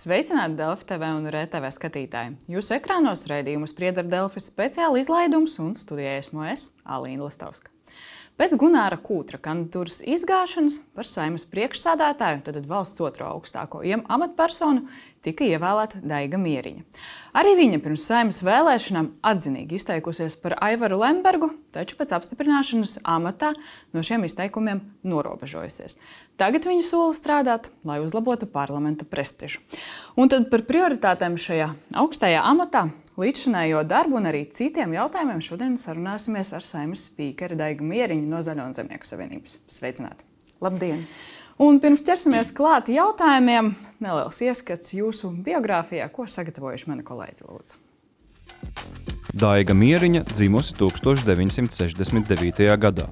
Sveicināti Delfi TV un RTV skatītāji! Jūsu ekrānos raidījumus spriedz ar Delfi speciāla izlaidums un studijā esmu es, Alīna Lastovska. Pēc Gunāra Kūtra kandidatūras izgāšanas par saimnes priekšsādātāju, tad valsts otro augstāko amatpersonu, tika ievēlēta Daiga Mieriņa. Arī viņa pirms saimnes vēlēšanām atzinīgi izteikusies par Aivaru Lembergu, taču pēc apstiprināšanas amatā no šiem izteikumiem norobežojusies. Tagad viņa sola strādāt, lai uzlabotu parlamenta prestižu. Un tad par prioritātēm šajā augstajā amatā līdzšinējo darbu un arī citiem jautājumiem šodien sarunāsimies ar saimnes spīkeri Daigu Mieriņu no Zaļo un Zemnieku savienības. Sveicināti! Labdien! Un pirms ķersimies klāt jautājumiem, neliels ieskats jūsu biogrāfijā, ko sagatavojuši mani kolēģi Lūdzu. Daiga Mieriņa dzimusi 1969. gadā.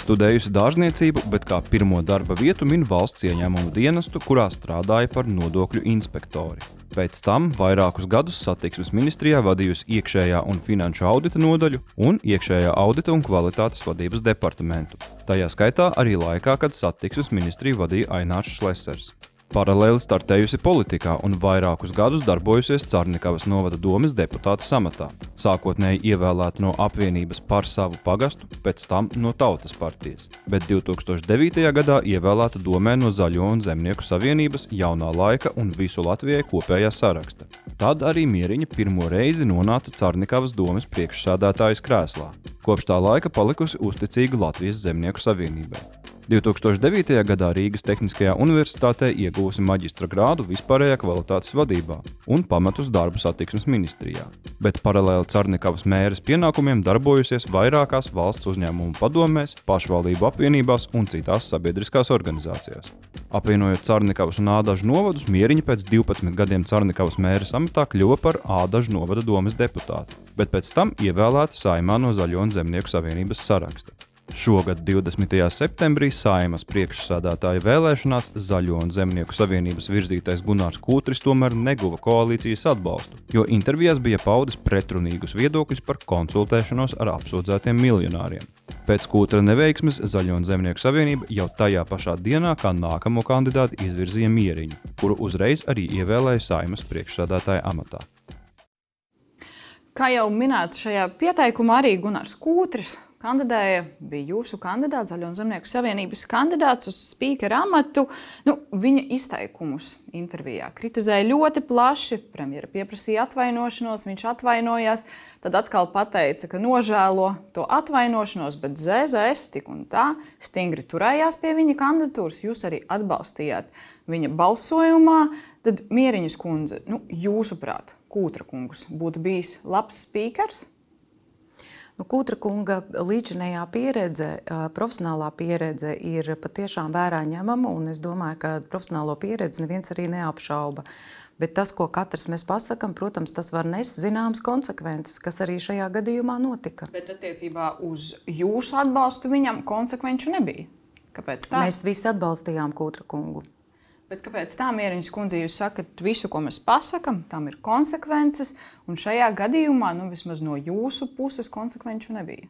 Studējusi dārzniecību, bet kā pirmo darba vietu min valsts ieņēmumu dienestu, kurā strādāja par nodokļu inspektori. Pēc tam vairākus gadus satiksmes ministrijā vadījusi iekšējā un finanšu audita nodaļu un iekšējā audita un kvalitātes vadības departamentu. Tajā skaitā arī laikā, kad satiksmes ministriju vadīja Ainārs Šlesers. Paralēli startējusi politikā un vairākus gadus darbojusies Cārnikavas novada domes deputāta samatā. Sākotnēji ievēlēta no apvienības par savu pagastu, pēc tam no Tautas partijas, bet 2009. gadā ievēlēta domē no Zaļo un Zemnieku savienības jaunā laika un visu Latvijai kopējā saraksta. Tad arī Mieriņa pirmo reizi nonāca Cārnikavas domes priekšsādātājas krēslā. Kopš tā laika palikusi uzticīga Latvijas Zemnieku savienībai. 2009. gadā Rīgas Tehniskajā universitātē iegūsi maģistra grādu vispārējā kvalitātes vadībā un pamatus darbu satiksmes ministrijā, bet paralēli Cārnikavas mēras pienākumiem darbojusies vairākās valsts uzņēmumu padomēs, pašvaldību apvienībās un citās sabiedriskās organizācijās. Apvienojot Cārnikavas un Ādažu novadus, Mieriņa pēc 12 gadiem Cārnikavas mēras amatā kļuva par Ādažu novada domes deputātu, bet pēc tam ievēlēta saimā no Zaļo un Zemnieku savienības saraksta. Šogad 20. septembrī Saimas priekšsādātāja vēlēšanās Zaļo un Zemnieku savienības virzītais Gunārs Kūtris tomēr neguva koalīcijas atbalstu, jo intervijās bija paudis pretrunīgus viedokļus par konsultēšanos ar apsūdzētiem miljonāriem. Pēc Kūtra neveiksmes Zaļo un Zemnieku savienība jau tajā pašā dienā kā nākamo kandidātu izvirzīja Mieriņu, kuru uzreiz arī ievēlēja Saimas priekšsādātāja amatā. Kā jau minēts šajā pieteikumā, arī Gunārs Kūtris kandidēja, bija jūsu kandidāts, Zaļo Zemnieku savienības kandidāts uz spīkera amatu. Nu, viņa izteikumus intervijā kritizēja ļoti plaši. Premjera pieprasīja atvainošanos, viņš atvainojās. Tad atkal pateica, ka nožēlo to atvainošanos, bet ZZS tik un tā stingri turējās pie viņa kandidatūras. Jūs arī atbalstījāt viņa balsojumā. Tad Mieriņas kundze, nu, jūsuprāt, Kūtra kungs būtu bijis labs spīkers? Nu, Kūtra kunga līdzinējā pieredze, profesionālā pieredze ir patiešām vērā ņemama, un es domāju, ka profesionālo pieredzi neviens arī neapšauba. Bet tas, ko katrs mēs pasakām, protams, tas var nest zināmas konsekvences, kas arī šajā gadījumā notika. Bet attiecībā uz jūsu atbalstu viņam konsekvenču nebija. Kāpēc tā? Mēs visi atbalstījām Kūtra kungu. Bet kāpēc tā mierīņas kundze jūs sakat, visu, ko mēs pasakām, tam ir konsekvences, un šajā gadījumā, nu, vismaz no jūsu puses, konsekvenču nebija?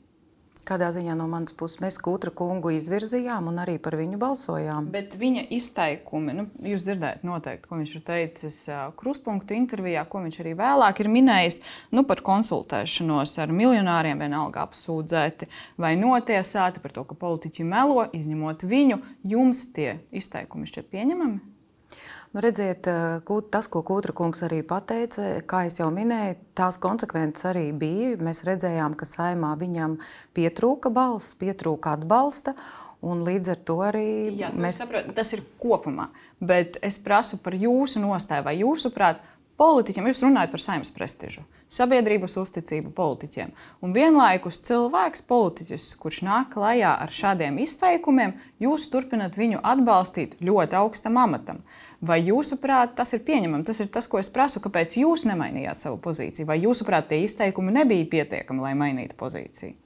Kādā ziņā no manas puses mēs Kūtra kungu izvirzījām un arī par viņu balsojām. Bet viņa izteikumi, nu, jūs dzirdējat noteikti, ko viņš ir teicis Kruspunktu intervijā, ko viņš arī vēlāk ir minējis nu, par konsultēšanos ar miljonāriem, vienalga apsūdzēti vai notiesāti par to, ka politiķi melo, izņemot viņu. Jums tie izteikumi šķiet pieņemami? Nu, redziet, eh, tas, ko Kūtra kungs arī pateica, kā jau minēju, tās konsekvences arī bija. Mēs redzējām, ka saimā viņam pietrūka balss, pietrūka atbalsta. Un līdz ar to arī Jā, mēs saprotam, tas ir kopumā. Bet es prasu par jūsu nostāju. Vai jūsuprāt, politiķiem, jūs runājat par saimnes prestižu, sabiedrības uzticību politiķiem. Un vienlaikus cilvēks, politiķis, kurš nāk klajā ar šādiem izteikumiem, jūs turpināt viņu atbalstīt ļoti augstam amatam. Vai jūsuprāt, tas ir pieņemami? Tas ir tas, ko es prasu. Kāpēc jūs nemainījāt savu pozīciju? Vai jūsuprāt, tie izteikumi nebija pietiekami, lai mainītu pozīciju?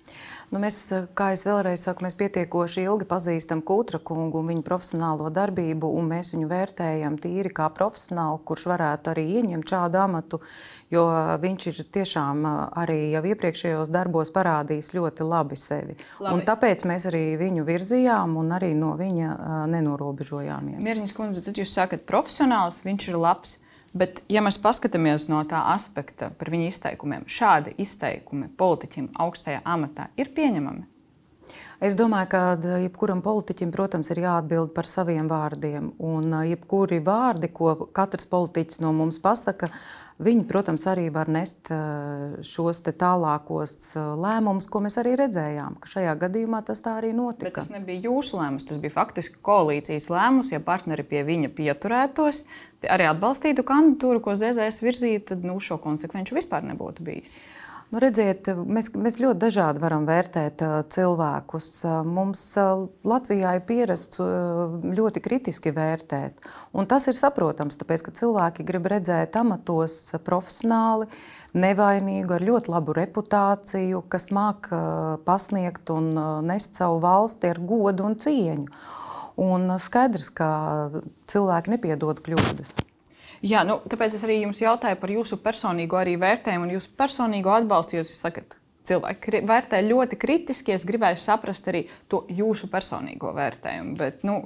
Nu, mēs, kā jau vēlreiz saku, mēs pietiekoši ilgi pazīstam Kūtra kungu un viņa profesionālo darbību, un mēs viņu vērtējam tīri kā profesionālu, kurš varētu arī ieņemt šādu amatu, jo viņš ir tiešām arī jau iepriekšējos darbos parādījis ļoti labi sevi. Labi. Un tāpēc mēs arī viņu virzījām un arī no viņa nenorobežojāmies. Mierniņš kundze, tad jūs sakat, profesionāls, viņš ir labs. Bet, ja mēs paskatāmies no tā aspekta par viņa izteikumiem, šādi izteikumi politiķim augstajā amatā ir pieņemami. Es domāju, ka jebkuram politiķim, protams, ir jāatbild par saviem vārdiem. Un jebkuri vārdi, ko katrs politiķis no mums pasaka, viņi, protams, arī var nest šos tālākos lēmumus, ko mēs arī redzējām. Šajā gadījumā tas tā arī notika. Bet tas nebija jūsu lēmums, tas bija faktiski koalīcijas lēmums. Ja partneri pie viņa pieturētos, arī atbalstītu kandidatūru, ko ZZS virzītu, tad nu, šo konsekvenču vispār nebūtu bijis. Nu, redziet, mēs, mēs ļoti dažādi varam vērtēt uh, cilvēkus. Uh, mums uh, Latvijā ir pierasts ļoti kritiski vērtēt. Un tas ir saprotams, tāpēc ka cilvēki grib redzēt amatos profesionāli, nevainīgu, ar ļoti labu reputāciju, kas māca pasniegt un nest savu valsti ar godu un cieņu. Un skaidrs, ka cilvēki nepiedod kļūdas. Jā, nu, tāpēc es arī jums jautāju par jūsu personīgo vērtējumu un jūsu personīgo atbalstu. Jūs sakat, cilvēki vērtē ļoti kritiski. Es gribēju saprast arī to jūsu personīgo vērtējumu. Bet, nu,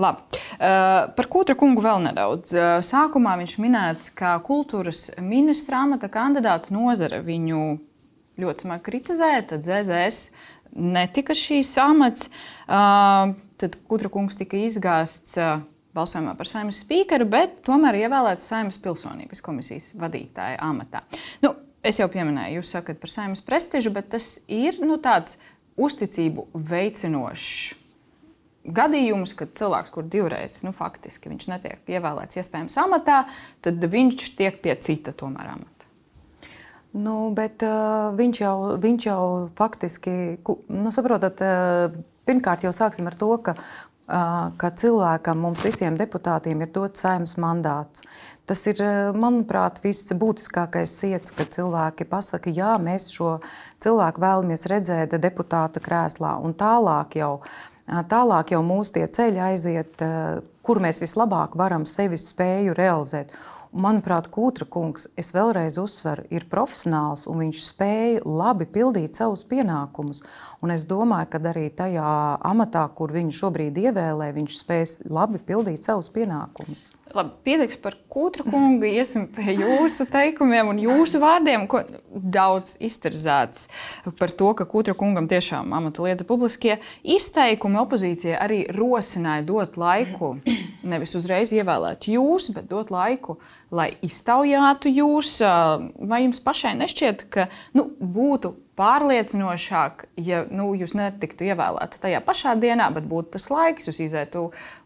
labi. Uh, par Kūtra kungu vēl nedaudz. Uh, sākumā viņš minēts, ka kultūras ministra amata kandidāts nozara viņu ļoti smagi kritizēja. Tad ZZS netika šīs amats. Uh, tad Kūtra kungs tika izgāsts. Balsojumā par saimnes spīkeru, bet tomēr ievēlēts saimnes pilsonības komisijas vadītāja amatā. Nu, es jau pieminēju, jūs sakat par saimnes prestižu, bet tas ir nu, tāds uzticību veicinošs. Gadījums, kad cilvēks, kurš divreiz nu, faktiski netiek ievēlēts iespējams amatā, tad viņš tiek pie cita tomēr amata. Nu, bet uh, viņš, jau, viņš jau faktiski, nu, saprotat, uh, pirmkārt jau sāksim ar to, ka ka cilvēkam, mums visiem deputātiem, ir dots saimnes mandāts. Tas ir, manuprāt, viss būtiskākais iets, kad cilvēki pasaka, jā, mēs šo cilvēku vēlamies redzēt deputāta krēslā. Un tālāk jau, tālāk jau mūsu tie ceļi aiziet, kur mēs vislabāk varam sevi spēju realizēt. Manuprāt, Kūtra kungs, es vēlreiz uzsveru, ir profesionāls un viņš spēja labi pildīt savus pienākumus. Un es domāju, ka arī tajā amatā, kur viņu šobrīd ievēlē, viņš spēs labi pildīt savus pienākumus. Labi, pietiks par Kūtra kungu. Iesim pie jūsu teikumiem un jūsu vārdiem, ko daudz izterzēts par to, ka Kūtra kungam tiešām amata lieta publiskie izteikumi opozīcijai arī rosināja dot laiku, nevis uzreiz ievēlēt jūs, bet dot laiku, lai iztaujātu jūs. Vai jums pašai nešķiet, ka nu, būtu pārliecinošāk, ja nu, jūs netiktu ievēlēti tajā pašā dienā, bet būtu tas laiks, jūs izietu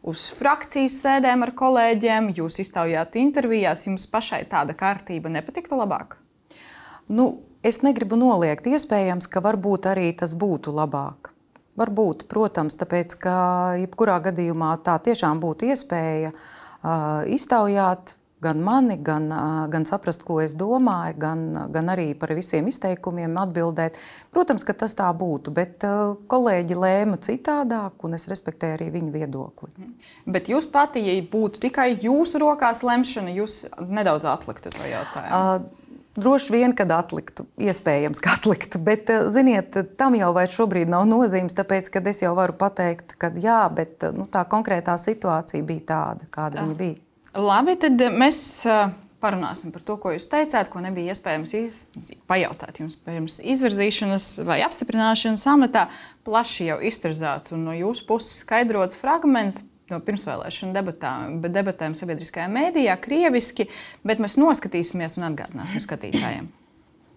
uz frakcijas sēdēm ar kolēģiem, jūs iztaujātu intervijās, jums pašai tāda kārtība nepatiktu labāk? Nu, es negribu noliegt, iespējams, ka varbūt arī tas būtu labāk. Varbūt, protams, tāpēc, ka jebkurā gadījumā tā tiešām būtu iespēja uh, iztaujāt gan mani, gan, gan saprast, ko es domāju, gan, gan arī par visiem izteikumiem atbildēt. Protams, ka tas tā būtu, bet kolēģi lēma citādāk, un es respektēju arī viņu viedokli. Mhm. Bet jūs pati, ja būtu tikai jūsu rokās lemšana, jūs nedaudz atliktu to jautājumu. Uh, Droši vien, kad atliktu, iespējams, ka atliktu, bet, ziniet, tam jau vairs šobrīd nav nozīmes, tāpēc, ka es jau varu pateikt, ka jā, bet nu, tā konkrētā situācija bija tāda, kāda viņa bija. Labi, tad mēs parunāsim par to, ko jūs teicāt, ko nebija iespējams iz... pajautāt jums pirms izvirzīšanas vai apstiprināšanas amatā. Plaši jau izterzēts un no jūsu puses skaidrots fragments. No pirmsvēlēšana debatām, debatēm sabiedriskajā mēdījā, krieviski, bet mēs noskatīsimies un atgādināsim skatītājiem.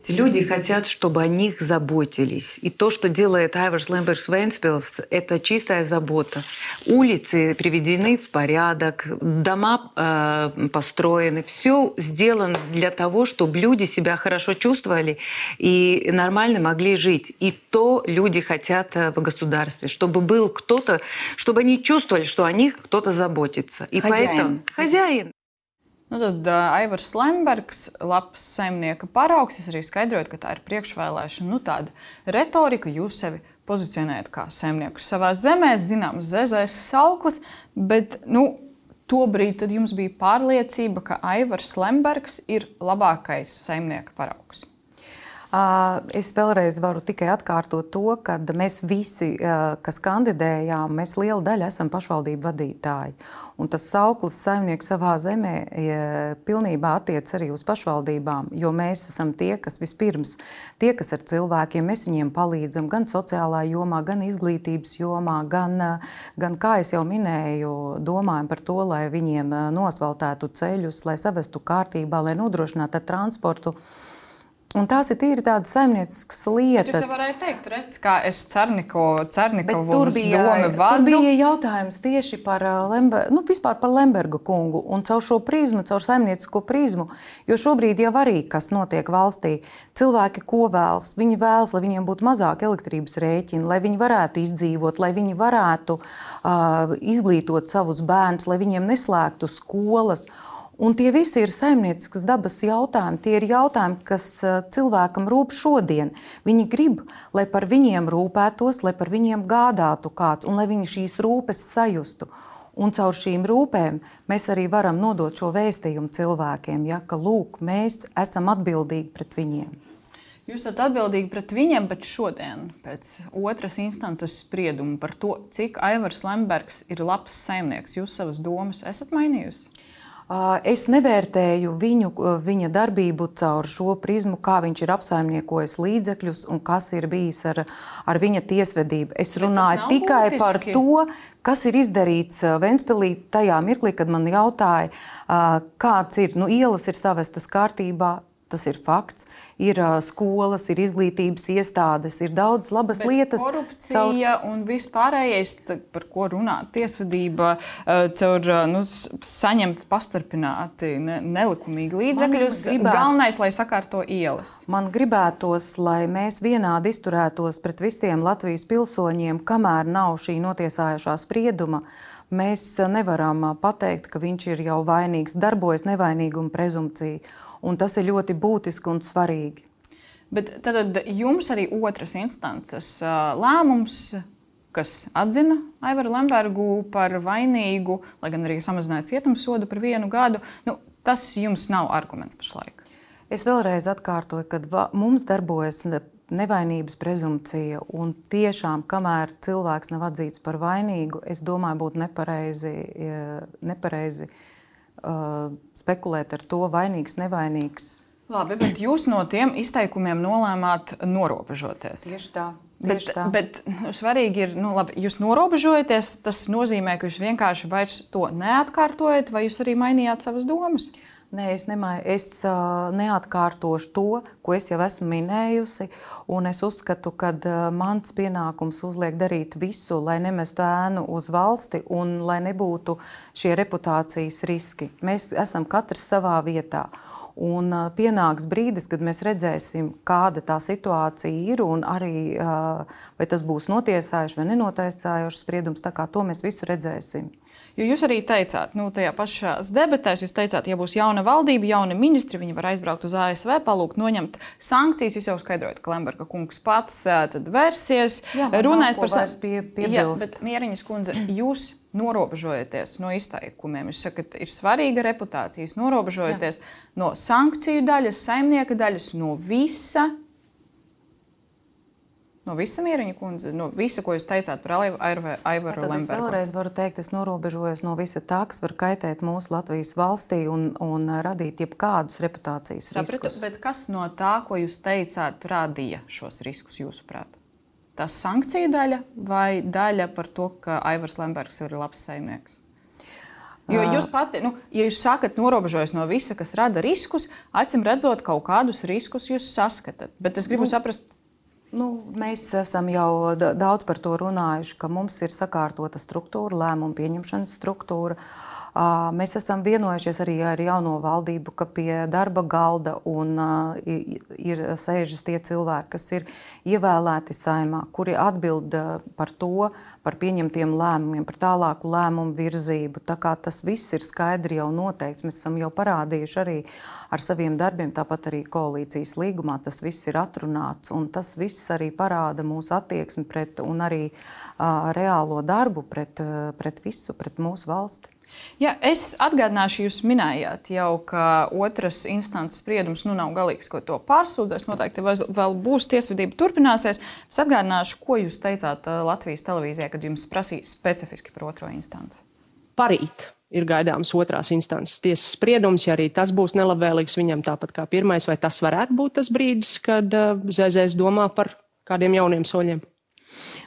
Люди хотят, чтобы о них заботились. И то, что делает Айверс Лэмберс Венспилс, это чистая забота. Улицы приведены в порядок, дома э, построены. Все сделано для того, чтобы люди себя хорошо чувствовали и нормально могли жить. И то люди хотят э, в государстве, чтобы был кто-то, чтобы они чувствовали, что о них кто-то заботится. И хозяин. поэтому хозяин. Nu, tad uh, Aivars Lembergs, labs saimnieka paraugs, arī skaidrojot, ka tā ir priekšvēlēšana, nu, tāda retorika. Jūs sevi pozicionējat kā saimnieku savā zemē, zināms, zezais sauklis, bet nu, tobrīd jums bija pārliecība, ka Aivars Lembergs ir labākais saimnieka paraugs. Es vēlreiz varu tikai atkārtot to, ka mēs visi, kas kandidējām, mēs liela daļa esam pašvaldību vadītāji. Un tas sauklis saimnieks savā zemē pilnībā attiec arī uz pašvaldībām, jo mēs esam tie, kas vispirms tie, kas ar cilvēkiem, mēs viņiem palīdzam gan sociālā jomā, gan izglītības jomā, gan, gan kā jau minēju, domājam par to, lai viņiem nosvaltētu ceļus, lai savestu kārtībā, lai nodrošinātu transportu. Un tās ir tīri tādas saimnieciskas lietas. Jūs varētu teikt, redz, kā es Cernikovu tur bija, tur bija jautājums tieši par, Lember, nu, par Lemberga kungu un caur šo prizmu, caur saimniecisko prizmu. Jo šobrīd jau arī kas notiek valstī, cilvēki ko vēlas? Viņi vēlas, lai viņiem būtu mazāk elektrības rēķini, lai viņi varētu izdzīvot, lai viņi varētu uh, izglītot savus bērnus, lai viņiem neslēgtu skolas. Un tie visi ir saimnieciskas dabas jautājumi. Tie ir jautājumi, kas cilvēkam rūp šodien. Viņi grib, lai par viņiem rūpētos, lai par viņiem gādātu kāds un lai viņi šīs rūpes sajustu. Un caur šīm rūpēm mēs arī varam nodot šo vēstījumu cilvēkiem, ja, ka lūk, mēs esam atbildīgi pret viņiem. Jūs esat atbildīgi pret viņiem, bet šodien, pēc otras instances sprieduma par to, cik Aivars Lembergs ir labs saimnieks, jūs savas domas esat mainījusi? Es nevērtēju viņu, viņa darbību caur šo prizmu, kā viņš ir apsaimniekojis līdzekļus un kas ir bijis ar, ar viņa tiesvedību. Es runāju tikai būtiski. par to, kas ir izdarīts Ventspēlī tajā mirklī, kad man jautāja, kāds ir, nu, ielas ir savestas kārtībā, tas ir fakts ir skolas, ir izglītības iestādes, ir daudz labas Bet lietas. Korupcija caur... un vispārējais, par ko runā tiesvedība, caur nu, saņemt pastarpināti ne, nelikumīgi līdzekļus. Gribētu... Galvenais, lai sakārto ielas. Man gribētos, lai mēs vienādi izturētos pret visiem Latvijas pilsoņiem, kamēr nav šī notiesājošā sprieduma mēs nevaram pateikt, ka viņš ir jau vainīgs, darbojas nevainīguma prezumpcija un tas ir ļoti būtiski un svarīgi. Bet tad jums arī otras instances lēmums, kas atzina Aivaru Lembergu par vainīgu, lai gan arī samazināja cietumsodu par vienu gadu, nu, tas jums nav arguments pašlaik. Es vēlreiz atkārtoju, ka mums darbojas nevainības prezumpcija, un tiešām, kamēr cilvēks nav atzīts par vainīgu, es domāju, būtu nepareizi, nepareizi uh, spekulēt ar to, vainīgs, nevainīgs. Labi, bet jūs no tiem izteikumiem nolēmāt norobežoties. Tieši tā. Bet, bet nu, svarīgi ir, nu, labi, jūs norobežojaties. Tas nozīmē, ka jūs vienkārši vairs to neatkārtojat, vai jūs arī mainījāt savas domas? Nē, es, nemai, es uh, neatkārtošu to, ko es jau esmu minējusi. Es uzskatu, ka uh, mans pienākums uzliek darīt visu, lai nemestu ēnu uz valsti un lai nebūtu šie reputācijas riski. Mēs esam katrs savā vietā. Un pienāks brīdis, kad mēs redzēsim, kāda tā situācija ir, un arī vai tas būs notiesājuši vai nenotiesājuši spriedums. Tā kā to mēs visu redzēsim. Jo jūs arī teicāt, nu, tajā pašā debatēs, jūs teicāt, ja būs jauna valdība, jauni ministri, viņi var aizbraukt uz ASV, palūgt, noņemt sankcijas. Jūs jau skaidrojat, ka Lemberga kungs pats vērsies, Jā, runājot par savu pie, piebilst. Jā, bet Mieriņas kundze, jūs norobežojaties no izteikumiem. Jūs sakat, ir svarīga reputācija, jūs norobežojaties Jā. no sankciju daļas, saimnieka daļas, no visa No visa mieriņa kundze, no visa, ko jūs teicāt par Aivaru Lembergu. Es vēlreiz varu teikt, es norobežojos no visa tā, kas var kaitēt mūsu Latvijas valstī un, un radīt jebkādus reputācijas Sapratu, riskus. Bet kas no tā, ko jūs teicāt, radīja šos riskus jūsuprāt? Tā sankciju daļa vai daļa par to, ka Aivars Lembergs ir labs saimnieks? Jo jūs pati, nu, ja jūs sakat, norobežojas no visa, kas rada riskus, acīm redzot, kaut kādus riskus jūs saskatāt. Bet es gribu nu, saprast, Nu, mēs esam jau daudz par to runājuši, ka mums ir sakārtota struktūra, lēmumu pieņemšanas struktūra. Uh, Mēs esam vienojušies arī ar jauno valdību, ka pie darba galda un, ir sēžas tie cilvēki, kas ir ievēlēti saimā, kuri atbild par to, par pieņemtiem lēmumiem, par tālāku lēmumu virzību. Tā kā tas viss ir skaidri jau noteikts, mēs esam jau parādījuši arī ar saviem darbiem, tāpat arī koalīcijas līgumā tas viss ir atrunāts. Tas viss arī parāda mūsu attieksmi pret un arī uh, reālo darbu pret, uh, pret visu, pret mūsu valsti. Ja, es atgādināšu, jūs minējāt jau, ka otras instances spriedums nu, nav galīgs, ko to pārsūdzēs. Noteikti vēl būs tiesvedība, turpināsies. Es atgādināšu, ko jūs teicāt uh, Latvijas televīzijā, kad jums prasīja specifiski par otro instanci. Parīt ir gaidāms otrās instances tiesas spriedums. Ja arī tas būs nelabvēlīgs viņam, tāpat kā pirmais, vai tas varētu būt tas brīdis, kad uh, ZZS domā par kādiem jauniem soļiem?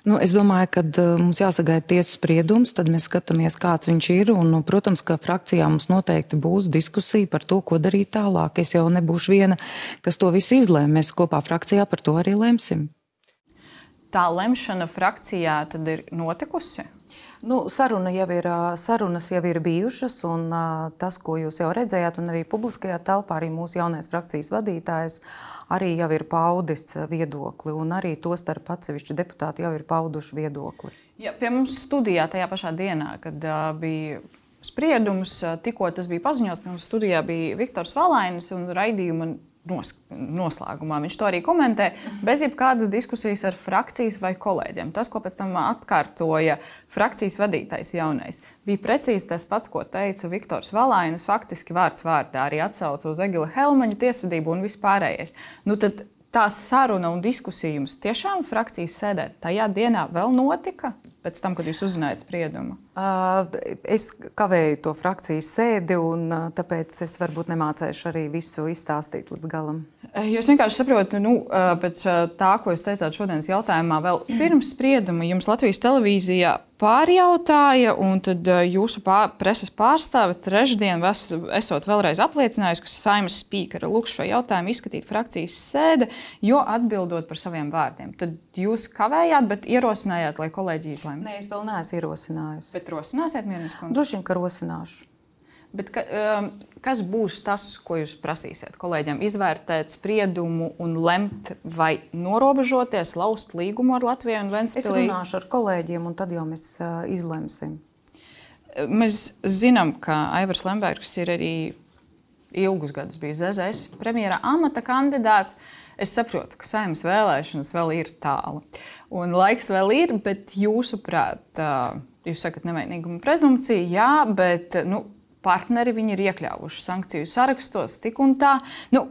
Nu, es domāju, ka uh, mums jāsagaida tiesas spriedums, tad mēs skatāmies, kāds viņš ir. Un, nu, protams, ka frakcijā mums noteikti būs diskusija par to, ko darīt tālāk. Es jau nebūšu viena, kas to visu izlēma. Mēs kopā frakcijā par to arī lemsim. Tā lemšana frakcijā tad ir notikusi? Nu, saruna jau ir, sarunas jau ir bijušas, un tas, ko jūs jau redzējāt, un arī publiskajā telpā, arī mūsu jaunais frakcijas vadītājs arī jau ir paudis viedokli, un arī to starp atsevišķi deputāti jau ir pauduši viedokli. Ja, pie mums studijā tajā pašā dienā, kad uh, bija spriedums, tikko tas bija paziņots, mums studijā bija Viktors Valainis un raidījuma nos, noslēgumā. Viņš to arī komentē bez jebkādas diskusijas ar frakcijas vai kolēģiem. Tas, ko pēc tam atkārtoja frakcijas vadītājs jaunais, bija precīzi tas pats, ko teica Viktors Valainis. Faktiski vārds vārdā arī atsauca uz Egila Helmaņa tiesvedību un vispārējais. Nu, tā saruna un diskusija jums tiešām frakcijas sēdē tajā dienā vēl notika? Pēc tam, kad jūs uzzinājāt spriedumu? Es kavēju to frakcijas sēdi, un tāpēc es varbūt nemācīšu arī visu izstāstīt līdz galam. Jūs vienkārši saprotat, nu, pēc tā, ko jūs teicāt šodienas jautājumā, vēl pirms sprieduma jums Latvijas televīzijā pārjautāja, un tad jūsu pār, preses pārstāve trešdien esot vēlreiz apliecinājusi, ka saimnes spīkera lūgs šo jautājumu izskatīt frakcijas sēde, jo atbildot par saviem vārdiem. Tad jūs kavējāt, bet ierosinājāt, lai kolēģi izlemj. Nē, es vēl neesmu ierosinājusi. Bet rosināsiet, kundze? Droši vien, ka rosināšu. Bet ka, um, kas būs tas, ko jūs prasīsiet kolēģiem? Izvērtēt spriedumu un lemt, vai norobežoties, lauzt līgumu ar Latviju un Ventspili? Es runāšu ar kolēģiem, un tad jau mēs uh, izlemsim. Mēs zinām, ka Aivars Lembergs ir arī ilgus gadus bijis ZZS premjera amata kandidāts. Es saprotu, ka saimnes vēlēšanas vēl ir tālu. Un laiks vēl ir, bet jūsuprāt, uh, Jūs sakat, nevainīguma prezumpcija, jā, bet nu, partneri ir iekļāvuši sankciju sarakstos tik un tā. Nu,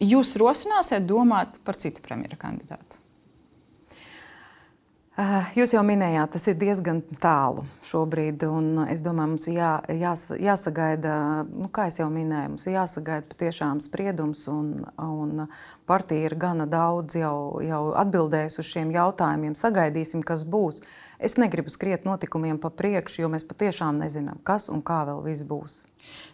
jūs rosināsiet domāt par citu premjera kandidātu? Eh, jūs jau minējāt, tas ir diezgan tālu šobrīd. Es domāju, mums jā, jās, jāsagaida, nu, kā jau minēju, mums jāsagaida patiešām spriedums. Un, un partija ir gana daudz jau, jau atbildējusi uz šiem jautājumiem. Sagaidīsim, kas būs. Es negribu skriet notikumiem pa priekšu, jo mēs patiešām nezinām, kas un kā vēl viss būs.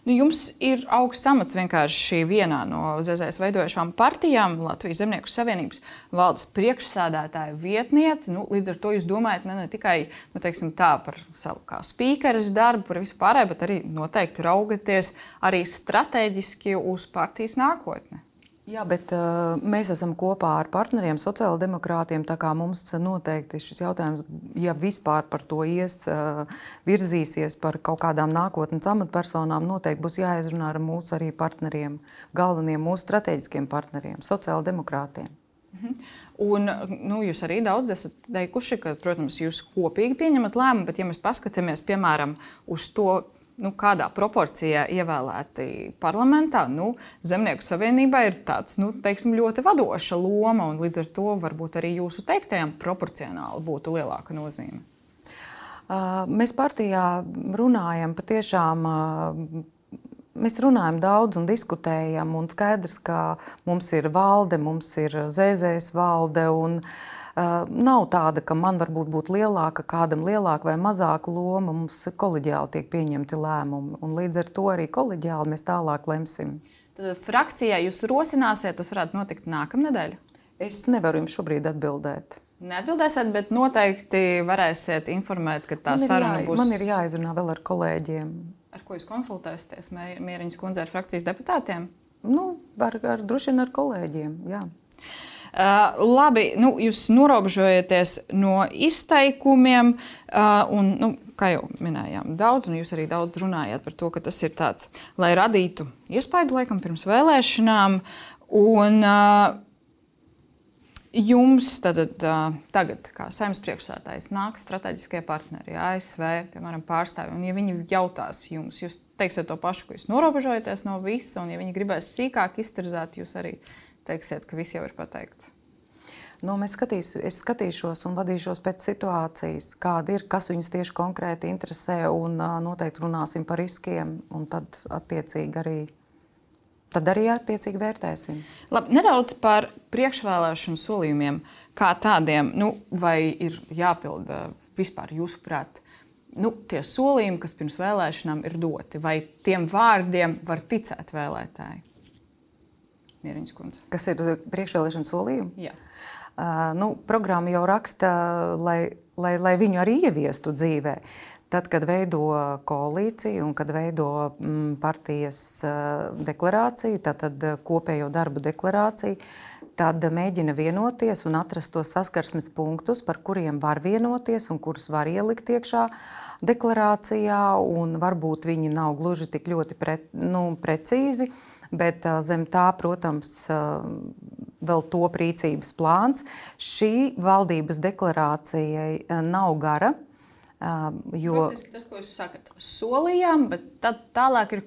Nu, jums ir augsts amats vienkārši vienā no ZZS veidojušām partijām, Latvijas Zemnieku savienības valdes priekšsādātāja vietniece. Nu, līdz ar to jūs domājat ne, ne tikai nu, teiksim, tā, par savu kā spīkeres darbu, par visu pārējo, bet arī noteikti raugaties arī strateģiski uz partijas nākotni. Jā, bet uh, mēs esam kopā ar partneriem, sociāldemokrātiem. Tā kā mums noteikti šis jautājums, ja vispār par to ies, uh, virzīsies par kaut kādām nākotnes amatpersonām, noteikti būs jāizrunā ar mūsu arī partneriem, galveniem mūsu strateģiskiem partneriem, sociāldemokrātiem. Mhm. Un, nu, jūs arī daudz esat teikuši, ka, protams, jūs kopīgi pieņemat lēmumu, bet, ja mēs paskatāmies piemēram uz to, nu, kādā proporcijā ievēlēti parlamentā, nu, Zemnieku savienībā ir tāds, nu, teiksim, ļoti vadoša loma, un līdz ar to varbūt arī jūsu teiktajam proporcionāli būtu lielāka nozīme. Mēs partijā runājam patiešām. Mēs runājam daudz un diskutējam, un skaidrs, ka mums ir valde, mums ir zēzēs valde. Un, uh, nav tāda, ka man varbūt būtu lielāka, kādam lielāka vai mazāka loma. Mums koleģiāli tiek pieņemti lēmumi, un līdz ar to arī koleģiāli mēs tālāk lemsim. Tad frakcijā jūs rosināsiet, tas varētu notikt nākamnedēļ? Es nevaru jums šobrīd atbildēt. Neatbildēsiet, bet noteikti varēsiet informēt, ka tā saruna jā, būs. Man ir jāizrunā vēl ar kolēģiem. Ar ko jūs konsultēsieties? Mieriņas kundze ar frakcijas deputātiem? Nu, ar, ar, droši vien ar kolēģiem. Jā. Uh, labi, nu, jūs norobežojaties no izteikumiem, uh, un, nu, kā jau minējām, daudz, un jūs arī daudz runājāt par to, ka tas ir tāds, lai radītu iespaidu laikam pirms vēlēšanām. Un, uh, Jums tad, tagad, kā saimnes priekšsēdētājs, nāk strateģiskie partneri, ASV, piemēram, pārstāvji. Un, ja viņi jautās jums, jūs teiksiet to pašu, ka jūs norobežojaties no visa, un, ja viņi gribēs sīkāk iztirzāt, jūs arī teiksiet, ka viss jau ir pateikts. Nu, skatīs, es skatīšos un vadīšos pēc situācijas, kāda ir, kas viņus tieši konkrēti interesē, un noteikti runāsim par riskiem. Tad, attiecīgi, arī tad arī attiecīgi vērtēsim. Labi, nedaudz par priekšvēlēšanu solījumiem kā tādiem. Nu, vai ir jāpilda vispār jūsuprāt? Nu, tie solījumi, kas pirms vēlēšanām ir doti, vai tiem vārdiem var ticēt vēlētāji? Mieriņas kundze. Kas ir priekšvēlēšana solījumi? Jā. Uh, nu, programma jau raksta, lai, lai, lai viņu arī ieviestu dzīvē. Tad, kad veido koalīciju un kad veido mm, partijas uh, deklarāciju, tad, tad kopējo darbu deklarāciju, tad mēģina vienoties un atrast tos saskarsmes punktus, par kuriem var vienoties un kurus var ielikt iekšā deklarācijā. Varbūt viņi nav gluži tik ļoti pre, nu, precīzi, bet zem tā, protams, vēl top rīcības plāns. Šī valdības deklarācijai nav gara. Jo... Faktiski tas, ko jūs sakat, solījām, bet tad tālāk ir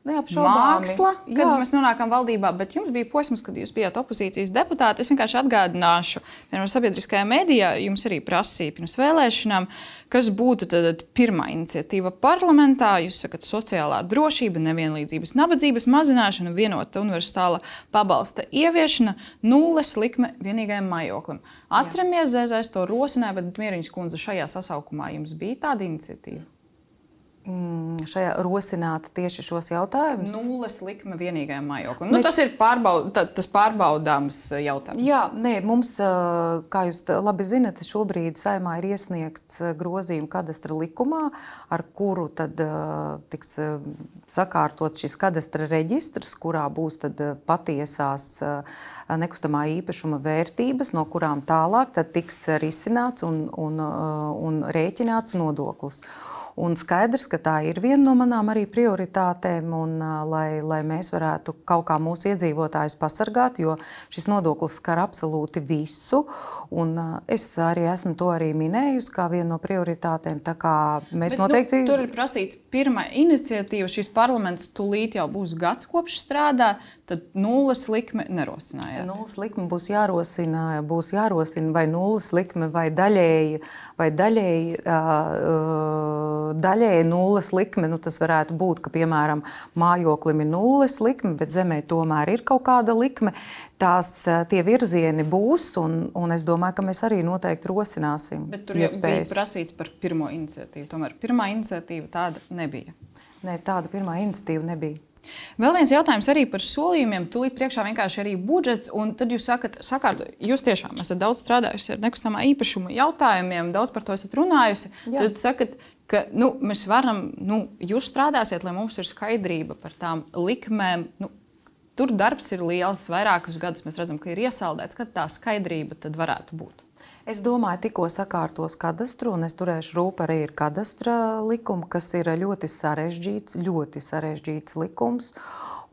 kompromisu māksla, kad Jā. mēs nonākam valdībā. Bet jums bija posms, kad jūs bijat opozīcijas deputāti. Es vienkārši atgādināšu, piemēram, sabiedriskajā mēdījā jums arī prasīja pirms vēlēšanām, kas būtu tad pirmā iniciatīva parlamentā. Jūs sakat, sociālā drošība, nevienlīdzības, nabadzības mazināšana, vienota universāla pabalsta ieviešana, nulles likme vienīgajam mājoklim. Atceramies, Zēzēs to rosināja, bet Mieriņš kundze šajā sasaukumā jums bija tāda iniciatīva mm, šajā rosināt tieši šos jautājumus? Nulles likme vienīgajam mājoklim. Nu, Mēs... Tas ir pārbaud, tas pārbaudāms jautājums. Jā, nē, mums, kā jūs labi zinat, šobrīd saimā ir iesniegts grozījuma kadastra likumā, ar kuru tad tiks sakārtot šis kadastra reģistrs, kurā būs patiesās nekustamā īpašuma vērtības, no kurām tālāk tiks risināts un, un, un rēķināts nodoklis. Un skaidrs, ka tā ir viena no manām arī prioritātēm, un, lai, lai mēs varētu kaut kā mūsu iedzīvotājus pasargāt, jo šis nodoklis skar absolūti visu. Es arī esmu to arī minējusi kā vienu no prioritātēm. Mēs Bet, nu, noteikti. Nu, tur ir prasīts pirmā iniciatīva. Šis parlaments tūlīt jau būs gads kopš strādā, tad nulles likme nerosinājāt. Nulles likme būs jārosina, būs jārosina vai nulles likme vai daļēji. Vai daļēji uh, daļēji nulles likme. Nu, tas varētu būt, ka, piemēram, mājoklim ir nulles likme, bet zemē tomēr ir kaut kāda likme. Tās tie virzieni būs, un, un es domāju, ka mēs arī noteikti rosināsim. Bet tur jau bija prasīts par pirmo iniciatīvu. Tomēr pirmā iniciatīva tāda nebija. Nē, tāda pirmā iniciatīva nebija. Vēl viens jautājums arī par solījumiem. Tūlīt priekšā vienkārši arī budžets. Un tad jūs sakat, sakāt, jūs tiešām esat daudz strādājusi ar nekustamā īpašuma jautājumiem, daudz par to esat runājusi. Jā. Tad sakat, ka nu, mēs varam, nu, jūs strādāsiet, lai mums ir skaidrība par tām likmēm. Nu, tur darbs ir liels, vairākus gadus mēs redzam, ka ir iesaldēts, kad tā skaidrība tad varētu būt. Es domāju, tikko sakārtos kadastru, un es turēšu rūpīgi arī ar kadastra likumu, kas ir ļoti sarežģīts, ļoti sarežģīts likums.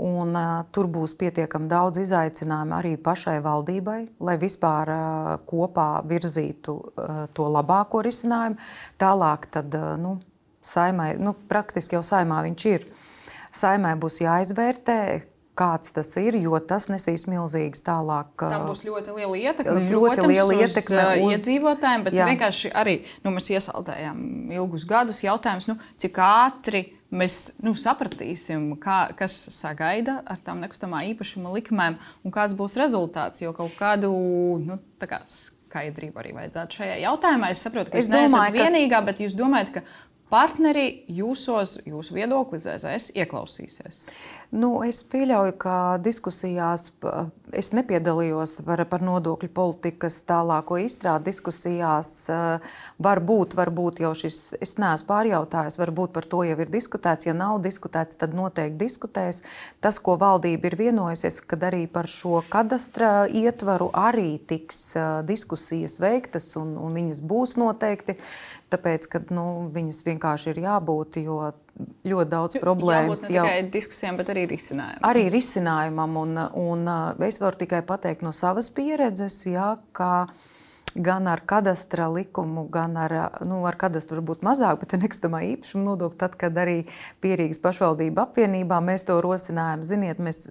Un, uh, tur būs pietiekami daudz izaicinājumu arī pašai valdībai, lai vispār uh, kopā virzītu uh, to labāko risinājumu. Tālāk, tad, uh, nu, saimai, nu, praktiski jau saimā viņš ir. Saimai būs jāizvērtē, kāds tas ir, jo tas nesīs milzīgas tālāk. Tam būs ļoti liela ietekme. Ļoti protams, liela ietekme uz, uz iedzīvotājiem, bet jā. vienkārši arī nu, mēs iesaldējām ilgus gadus jautājumus, nu, cik ātri mēs nu, sapratīsim, kā, kas sagaida ar tām nekustamā īpašuma likmēm un kāds būs rezultāts. Jo kaut kādu nu, kā skaidrību arī vajadzētu šajā jautājumā. Es saprotu, ka es jūs neesat ka... vienīgā, bet jūs domājat, ka partneri jūsos, jūsu viedokli ZZS ieklausīsies? Nu, es pieļauju, ka diskusijās es nepiedalījos par, par nodokļu politikas tālāko izstrādi. Diskusijās varbūt, varbūt jau šis, es neesmu pārjautājis, varbūt par to jau ir diskutēts. Ja nav diskutēts, tad noteikti diskutēs. Tas, ko valdība ir vienojusies, kad arī par šo kadastra ietvaru arī tiks diskusijas veiktas un, un viņas būs noteikti. Tāpēc, ka nu, viņas vienkārši ir jābūt, jo ļoti daudz problēmas. Jābūt ne tikai diskusijām, bet arī risinājumam. Arī risinājumam, un, un es varu tikai pateikt no savas pieredzes, jā, ka gan ar kadastra likumu, gan ar, nu, ar kadastru varbūt mazāk, bet nekustamā īpašuma nodokli, tad, kad arī Pierīgas pašvaldība apvienībā mēs to rosinājām, ziniet, mēs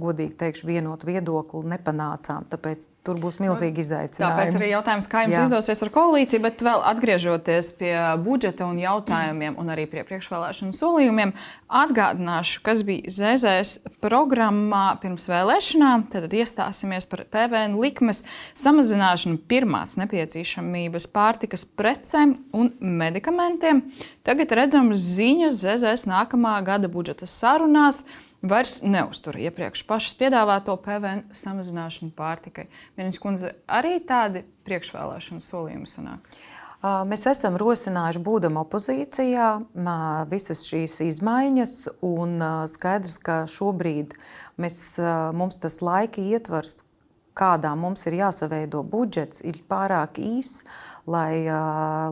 godīgi teikšu, vienotu viedokli nepanācām. Tāpēc tur būs milzīgi izaicinājumi. Tāpēc arī jautājums, kā jums Jā. izdosies ar koalīciju, bet vēl atgriežoties pie budžeta un jautājumiem un arī pie priekšvēlēšanu solījumiem, atgādināšu, kas bija ZZS programmā pirms vēlēšanām. Tad iestāsimies par PVN likmes samazināšanu pirmās nepieciešamības pārtikas precēm un medikamentiem. Tagad redzam ziņas ZZS nākamā gada budžeta sarunās vairs neuztur iepriekš pašas piedāvāto PVN samazināšanu pārtikai. Vienas kundze, arī tādi priekšvēlēšanu solījumi sanāk. Mēs esam rosinājuši, būdam opozīcijā, visas šīs izmaiņas. Skaidrs, ka šobrīd mēs, mums tas laika ietvars, kādā mums ir jāsaveido budžets, ir pārāk īss lai,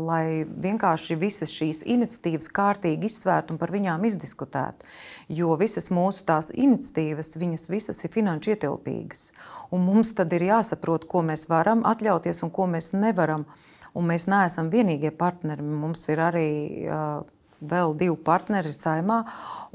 lai vienkārši visas šīs iniciatīvas kārtīgi izsvērtu un par viņām izdiskutētu. Jo visas mūsu tās iniciatīvas, viņas visas ir finanšu ietilpīgas. Un mums tad ir jāsaprot, ko mēs varam atļauties un ko mēs nevaram. Un mēs neesam vienīgie partneri. Mums ir arī uh, vēl divi partneri saimā,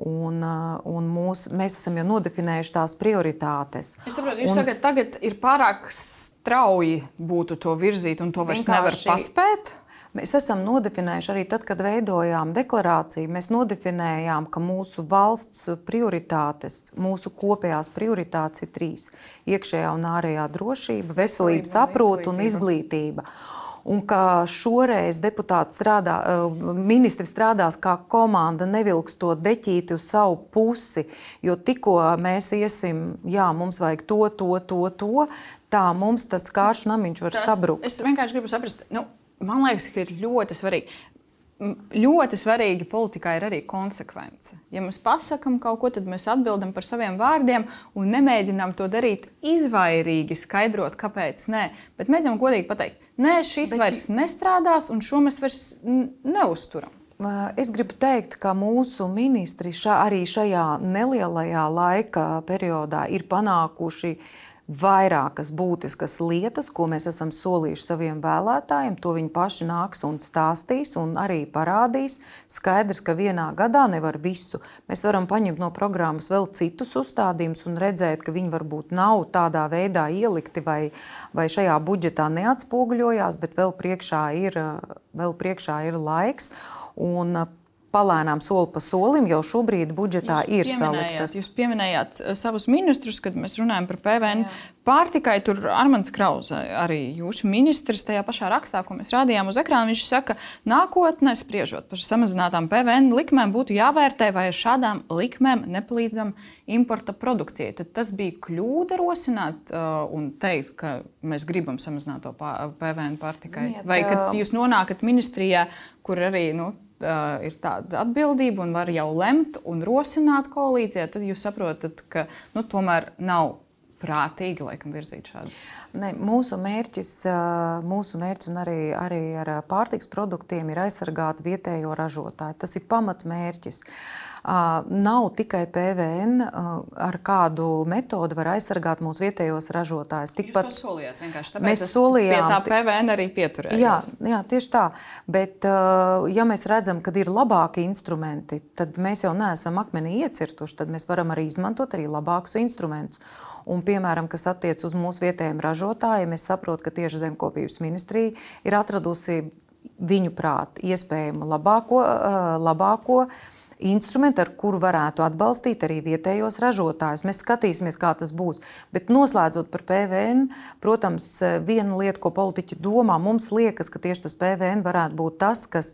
un, uh, un mūs, mēs esam jau nodefinējuši tās prioritātes. Es saprotu, jūs un, sakat, tagad ir pārāk strauji būtu to virzīt, un to vairs nevar paspēt. Mēs esam nodefinējuši arī tad, kad veidojām deklarāciju. Mēs nodefinējām, ka mūsu valsts prioritātes, mūsu kopējās prioritātes ir trīs - iekšējā un ārējā drošība, veselības aprūpe un izglītība un ka šoreiz deputāti strādā, eh, ministri strādās kā komanda, nevilks to deķīti uz savu pusi. Jo tikko mēs iesim, jā, mums vajag to, to, to, to tā mums tas kārš namiņš var tas, sabrukt. Es vienkārši gribu saprast, nu, man liekas, ka ir ļoti svarīgi ļoti svarīgi politikā ir arī konsekvence. Ja mēs pasakām kaut ko, tad mēs atbildam par saviem vārdiem un nemēģinām to darīt izvairīgi, skaidrot, kāpēc nē. Bet mēģinām godīgi pateikt, nē, šis Bet... vairs nestrādās un šo mēs vairs neuzturam. Es gribu teikt, ka mūsu ministri šā, arī šajā nelielajā laika periodā ir panākuši uh, vairākas būtiskas lietas, ko mēs esam solījuši saviem vēlētājiem. To viņi paši nāks un stāstīs un arī parādīs. Skaidrs, ka vienā gadā nevar visu. Mēs varam paņemt no programmas vēl citus uzstādījumus un redzēt, ka viņi varbūt nav tādā veidā ielikti vai, vai šajā budžetā neatspoguļojās, bet vēl priekšā ir, vēl priekšā ir laiks. Un palēnām soli pa solim jau šobrīd budžetā jūs ir saliktas. Jūs pieminējāt uh, savus ministrus, kad mēs runājam par PVN Jā. pārtikai. Tur Armāns Krause, arī jūsu ministrs, tajā pašā rakstā, ko mēs rādījām uz ekrāna, viņš saka, ka nākotnē, spriežot par samazinātām PVN likmēm, būtu jāvērtē, vai ar šādām likmēm nepalīdzam importa produkcijai. Tad tas bija kļūda rosināt uh, un teikt, ka mēs gribam samazināt to PVN pārtikai. Ziniet, vai kad jūs nonākat ministrijā, kur arī. Nu, uh, ir tāda atbildība un var jau lemt un rosināt koalīcijā, tad jūs saprotat, ka nu, tomēr nav prātīgi laikam, virzīt šādas. Ne, mūsu mērķis, mūsu mērķis un arī, arī ar pārtiks produktiem ir aizsargāt vietējo ražotāju. Tas ir pamatmērķis. Uh, nav tikai PVN, ar kādu metodi var aizsargāt mūsu vietējos ražotājus. Tikpat Jūs solījāt vienkārši tāpēc, mēs solījām, pie tā PVN arī pieturējāmies. Jā, jā, tieši tā. Bet, ja mēs redzam, ka ir labāki instrumenti, tad mēs jau neesam akmenī iecirtuši, tad mēs varam arī izmantot arī labākus instrumentus. Un, piemēram, kas attiecas uz mūsu vietējiem ražotājiem, es saprotu, ka tieši zemkopības ministrija ir atradusi viņu prātu iespējamu labāko, labāko instrumenti, ar kuru varētu atbalstīt arī vietējos ražotājus. Mēs skatīsimies, kā tas būs. Bet noslēdzot par PVN, protams, viena lieta, ko politiķi domā, mums liekas, ka tieši tas PVN varētu būt tas, kas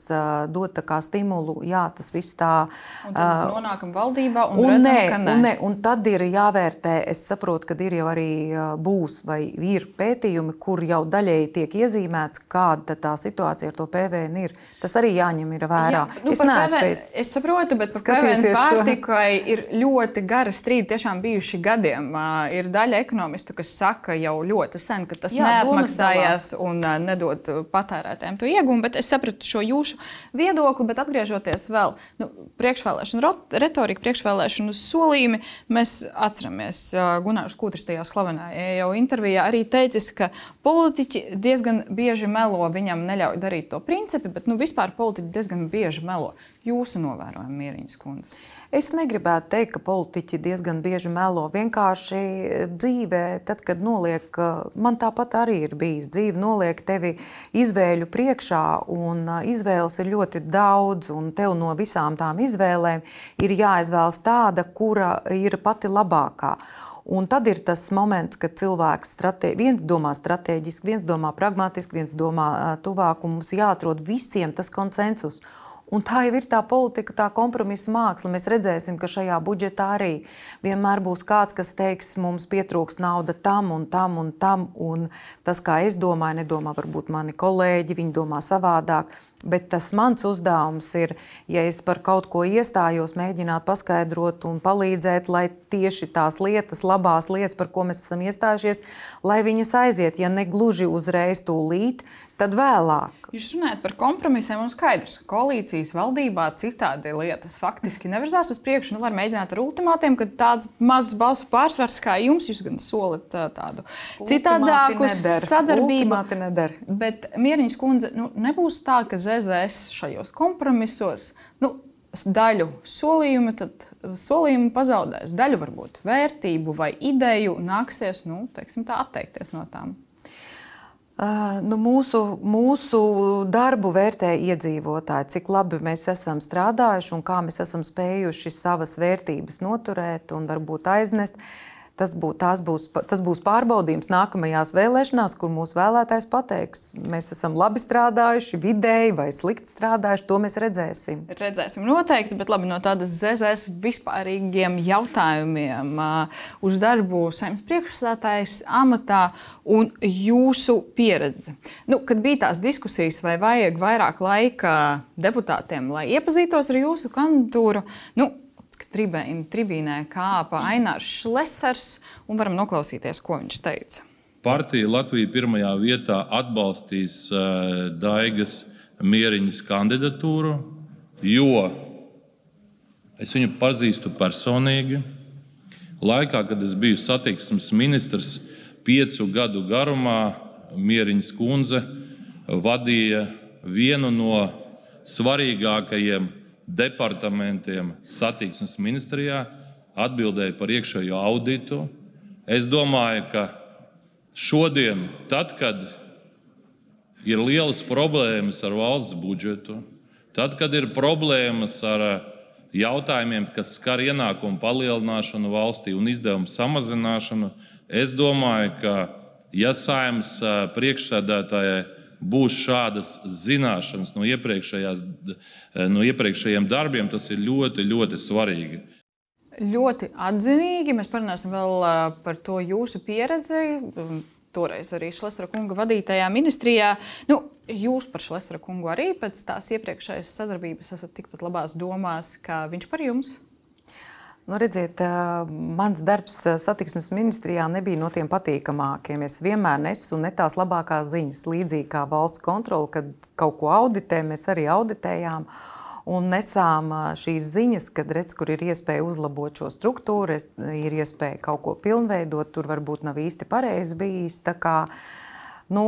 dod stimulu. Jā, tas viss tā. Un tad nonākam valdībā un, un redzam, nē, ka nē. Un, nē, un tad ir jāvērtē, es saprotu, ka ir jau arī būs vai ir pētījumi, kur jau daļēji tiek iezīmēts, kāda tā situācija ar to PVN ir. Tas arī jāņem vērā. Jā, nu, es, PVN, es saprotu, ļoti, bet PVN pārtikai ir ļoti gara strīdi tiešām bijuši gadiem. Ir daļa ekonomistu, kas saka jau ļoti sen, ka tas Jā, neatmaksājās un nedod patērētājiem to iegūmu, bet es sapratu šo jūsu viedokli, bet atgriežoties vēl nu, priekšvēlēšanu retorika, priekšvēlēšanu solījumi, mēs atceramies Gunārs Kūtris tajā slavenajā jau intervijā arī teicis, ka politiķi diezgan bieži melo, viņam neļauj darīt to principi, bet nu, vispār politiķi diezgan bieži melo. Jūsu novērojumi, Mieriņas kundze. Es negribētu teikt, ka politiķi diezgan bieži melo. Vienkārši dzīvē, tad, kad noliek, man tāpat arī ir bijis dzīve, noliek tevi izvēļu priekšā, un izvēles ir ļoti daudz, un tev no visām tām izvēlēm ir jāizvēlas tāda, kura ir pati labākā. Un tad ir tas moments, kad cilvēks stratē, viens domā strateģiski, viens domā pragmatiski, viens domā tuvāk, un mums jāatrod visiem tas konsensus. Un tā jau ir tā politika, tā kompromisa māksla. Mēs redzēsim, ka šajā budžetā arī vienmēr būs kāds, kas teiks, mums pietrūks nauda tam un tam un tam. Un tas, kā es domāju, nedomā varbūt mani kolēģi, viņi domā savādāk. Bet tas mans uzdevums ir, ja es par kaut ko iestājos, mēģināt paskaidrot un palīdzēt, lai tieši tās lietas, labās lietas, par ko mēs esam iestājušies, lai viņas aiziet, ja ne gluži uzreiz tūlīt, tad vēlāk. Jūs runājat par kompromisiem un skaidrs, ka koalīcijas valdībā citādi lietas faktiski nevirzās uz priekšu. Nu, var mēģināt ar ultimātiem, kad tāds mazs balsu pārsvars kā jums, jūs gan solat tādu citādāku sadarbību. Bet Mieriņas kundze, nu, nebūs tā, ka ZZS šajos kompromisos. Nu, Daļu solījumu, tad solījumu pazaudēs. Daļu varbūt vērtību vai ideju nāksies nu, teiksim, tā, atteikties no tām. Uh, nu, mūsu, mūsu darbu vērtē iedzīvotāji, cik labi mēs esam strādājuši un kā mēs esam spējuši savas vērtības noturēt un varbūt aiznest. Uh, Tas, būs, būs, tas būs pārbaudījums nākamajās vēlēšanās, kur mūsu vēlētājs pateiks, mēs esam labi strādājuši, vidēji vai slikti strādājuši. To mēs redzēsim. Redzēsim noteikti, bet labi, no tādas ZZS vispārīgiem jautājumiem uh, uz darbu saimnes priekšstādātājs amatā un jūsu pieredze. Nu, kad bija tās diskusijas, vai vajag vairāk laika deputātiem, lai iepazītos ar jūsu kandidatūru, nu, tribīnē kāpa Ainārs Šlesers, un varam noklausīties, ko viņš teica. Partija Latvija pirmajā vietā atbalstīs uh, Daigas Mieriņas kandidatūru, jo es viņu pazīstu personīgi. Laikā, kad es biju satiksmes ministrs, piecu gadu garumā Mieriņas kundze vadīja vienu no svarīgākajiem departamentiem satiksmes ministrijā, atbildēja par iekšējo auditu. Es domāju, ka šodien, tad, kad ir lielas problēmas ar valsts budžetu, tad, kad ir problēmas ar eh, jautājumiem, kas skar ienākumu palielināšanu valstī un izdevumu samazināšanu, es domāju, ka ja saimnes eh, priekšsēdētājai būs šādas zināšanas no, no iepriekšējiem darbiem, tas ir ļoti, ļoti svarīgi. Ļoti atzinīgi. Mēs parunāsim vēl par to jūsu pieredzi. Toreiz arī Šlesera kunga vadītajā ministrijā. Nu, jūs par Šlesera kungu arī pēc tās iepriekšējās sadarbības esat tikpat labās domās, kā viņš par jums. Nu, redziet, mans darbs satiksmes ministrijā nebija no tiem patīkamākiem. Es vienmēr nesu ne tās labākās ziņas, līdzīgi kā valsts kontrole, kad kaut ko auditē, mēs arī auditējām. Un nesām šīs ziņas, kad redz, kur ir iespēja uzlabot šo struktūru, ir iespēja kaut ko pilnveidot, tur varbūt nav īsti pareizi bijis. Kā, nu,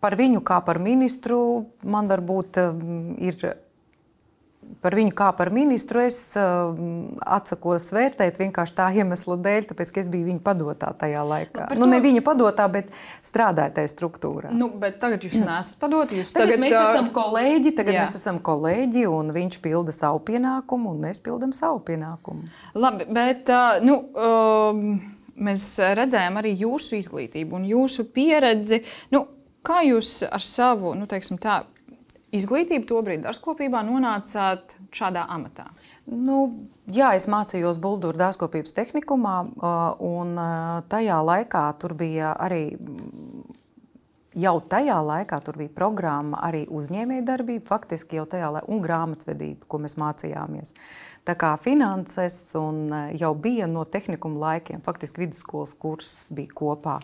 par viņu kā par ministru man varbūt ir par viņu kā par ministru es uh, atsakos vērtēt vienkārši tā iemesla dēļ, tāpēc, ka es biju viņa padotā tajā laikā. Nu, nu, ne viņa padotā, bet strādāja tajā struktūrā. Nu, bet tagad jūs neesat padoti. Jūs tagad, tagad mēs esam kolēģi, tagad jā. mēs esam kolēģi, un viņš pilda savu pienākumu, un mēs pildam savu pienākumu. Labi, bet uh, nu, um, mēs redzējām arī jūsu izglītību un jūsu pieredzi. Nu, kā jūs ar savu, nu, teiksim tā, izglītību tobrīd dārzkopībā nonācāt šādā amatā? Nu, jā, es mācījos Buldūra dārzkopības tehnikumā, un tajā laikā tur bija arī jau tajā laikā tur bija programma arī uzņēmējdarbība, faktiski jau tajā laikā, un grāmatvedība, ko mēs mācījāmies. Tā kā finanses un jau bija no tehnikuma laikiem, faktiski vidusskolas kurs bija kopā.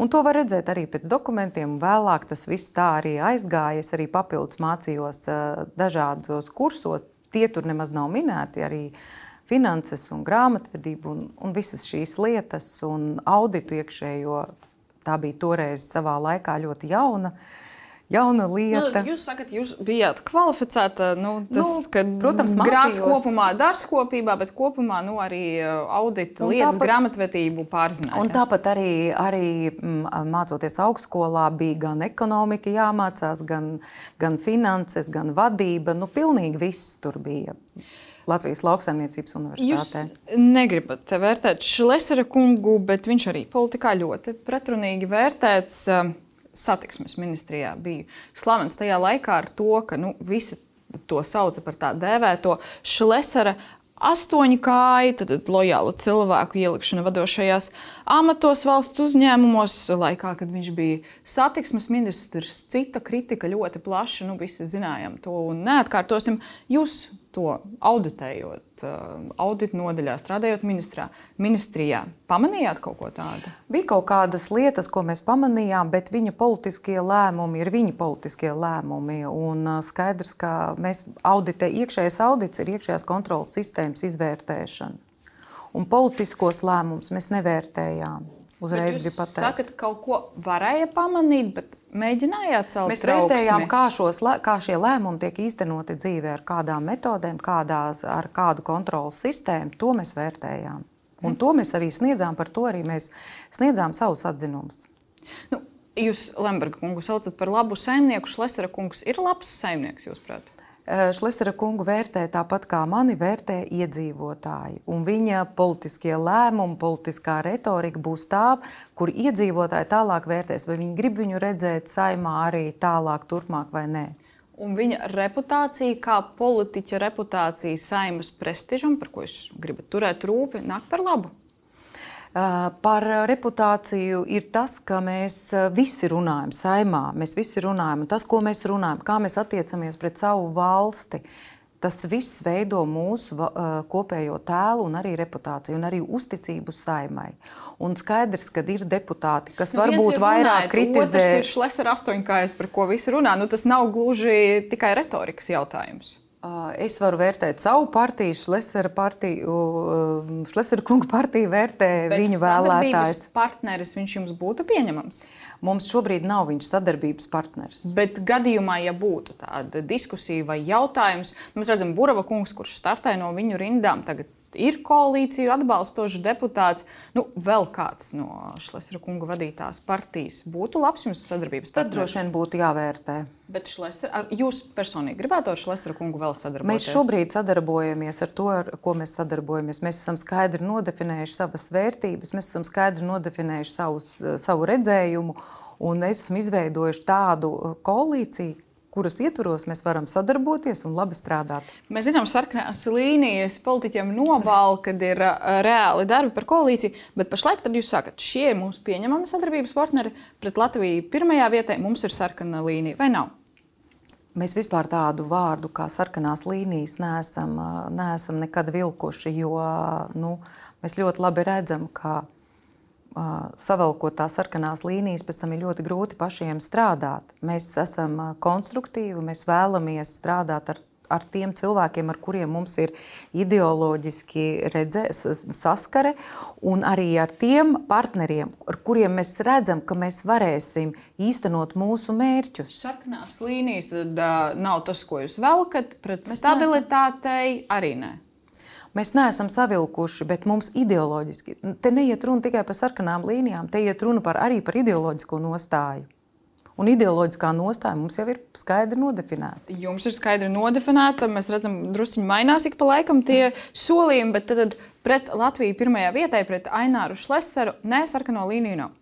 Un to var redzēt arī pēc dokumentiem. Vēlāk tas viss tā arī aizgāja. Es arī papildus mācījos dažādos kursos. Tie tur nemaz nav minēti. Arī finanses un grāmatvedību un, un visas šīs lietas un auditu iekšējo. Tā bija toreiz savā laikā ļoti jauna. Uh, jauna lieta. Nu, jūs sakat, jūs bijāt kvalificēta. Nu, tas, nu, kad, protams, grāmatas kopumā, dārzkopībā, bet kopumā nu, arī uh, audita lietas, tāpat, grāmatvedību pārzinājāt. Tāpat arī, arī mācoties augstskolā, bija gan ekonomika jāmācās, gan, gan finanses, gan vadība. Nu, pilnīgi viss tur bija. Latvijas lauksaimniecības universitātē. Jūs negribat vērtēt Šlesera kungu, bet viņš arī politikā ļoti pretrunīgi vērtēts. Uh, satiksmes ministrijā bija slavens tajā laikā ar to, ka nu, visi to sauca par tā dēvēto šlesera astoņu kāju, tad, tad lojālu cilvēku ielikšana vadošajās amatos valsts uzņēmumos. Laikā, kad viņš bija satiksmes ministrs, cita kritika ļoti plaša. Nu, visi zinājām to un neatkārtosim. Jūs to auditējot, uh, audita nodaļā, strādājot ministrā, ministrijā, pamanījāt kaut ko tādu? Bija kaut kādas lietas, ko mēs pamanījām, bet viņa politiskie lēmumi ir viņa politiskie lēmumi. Un uh, skaidrs, ka mēs auditē, iekšējais audits ir iekšējās kontrolas sistēmas izvērtēšana. Un politiskos lēmumus mēs nevērtējām. Uzreiz gribu pateikt. Jūs sakat, kaut ko varēja pamanīt, bet mēģinājāt celt Mēs trauksmi. vērtējām, kā, šos, kā šie lēmumi tiek īstenoti dzīvē, ar kādām metodēm, kādās, ar kādu kontrolas sistēmu. To mēs vērtējām. Un to mēs arī sniedzām, par to arī mēs sniedzām savus atzinumus. Nu, jūs, Lemberga kungu, saucat par labu saimnieku. Šlesera kungs ir labs saimnieks, jūsuprāt? Eh, Šlesera kungu vērtē tāpat kā mani vērtē iedzīvotāji. Un viņa politiskie lēmumi, politiskā retorika būs tā, kur iedzīvotāji tālāk vērtēs, vai viņi grib viņu redzēt saimā arī tālāk, turpmāk vai nē. Un viņa reputācija, kā politiķa reputācija saimas prestižam, par ko jūs gribat turēt rūpi, nāk par labu. Par reputāciju ir tas, ka mēs visi runājam saimā, mēs visi runājam, un tas, ko mēs runājam, kā mēs attiecamies pret savu valsti, tas viss veido mūsu kopējo tēlu un arī reputāciju, un arī uzticību saimai. Un skaidrs, ka ir deputāti, kas nu, varbūt vairāk kritizē. Tas ir šlēs ar astoņkājas, par ko visi runā. Nu, tas nav gluži tikai retorikas jautājums. Es varu vērtēt savu partiju, Šlesera partiju, Šlesera kunga partiju vērtē Bet viņu vēlētājs. partneris viņš jums būtu pieņemams? Mums šobrīd nav viņš sadarbības partneris. Bet gadījumā, ja būtu tāda diskusija vai jautājums, nu, mēs redzam, Burava kungs, kurš startē no viņu rindām, tagad ir koalīciju atbalstošs deputāts, nu, vēl kāds no Šlesera kunga vadītās partijas būtu labs jums sadarbības partneris? Tad droši vien būtu jāvērtē. Bet Šlesera, jūs personīgi gribētu ar Šlesera kungu vēl sadarboties? Mēs šobrīd sadarbojamies ar to, ar ko mēs sadarbojamies. Mēs esam skaidri nodefinējuši savas vērtības, mēs esam skaidri nodefinējuši savus, savu redzējumu un esam izveidojuši tādu koalīciju, kuras ietvaros mēs varam sadarboties un labi strādāt. Mēs zinām, ka sarkanās līnijas politiķiem novēl, kad ir reāli darbi par koalīciju, bet pašlaik jūs sakat, šie ir mūsu pieņemami sadarbības partneri. Pret Latviju pirmajā vietā mums ir sarkana līnija, vai nav? Mēs vispār tādu vārdu kā sarkanās līnijas neesam, neesam nekad vilkuši, jo nu, mēs ļoti labi redzam, ka savalkot tās sarkanās līnijas, pēc tam ir ļoti grūti pašiem strādāt. Mēs esam konstruktīvi, mēs vēlamies strādāt ar, ar tiem cilvēkiem, ar kuriem mums ir ideoloģiski redze, saskare, un arī ar tiem partneriem, ar kuriem mēs redzam, ka mēs varēsim īstenot mūsu mērķus. Sarkanās līnijas tad, uh, nav tas, ko jūs velkat, pret mēs stabilitātei neesam... arī ne. Mēs neesam savilkuši, bet mums ideoloģiski te neiet runa tikai par sarkanām līnijām, te iet runa par, arī par ideoloģisko nostāju. Un ideoloģiskā nostāja mums jau ir skaidri nodefinēta. Jums ir skaidri nodefinēta. Mēs redzam, ka druskuļi mainās ik pa laikam tie solījumi, bet tad pret Latviju pirmajā vietā, pret Aināru Šlesaru, nē, sarkano līniju nav.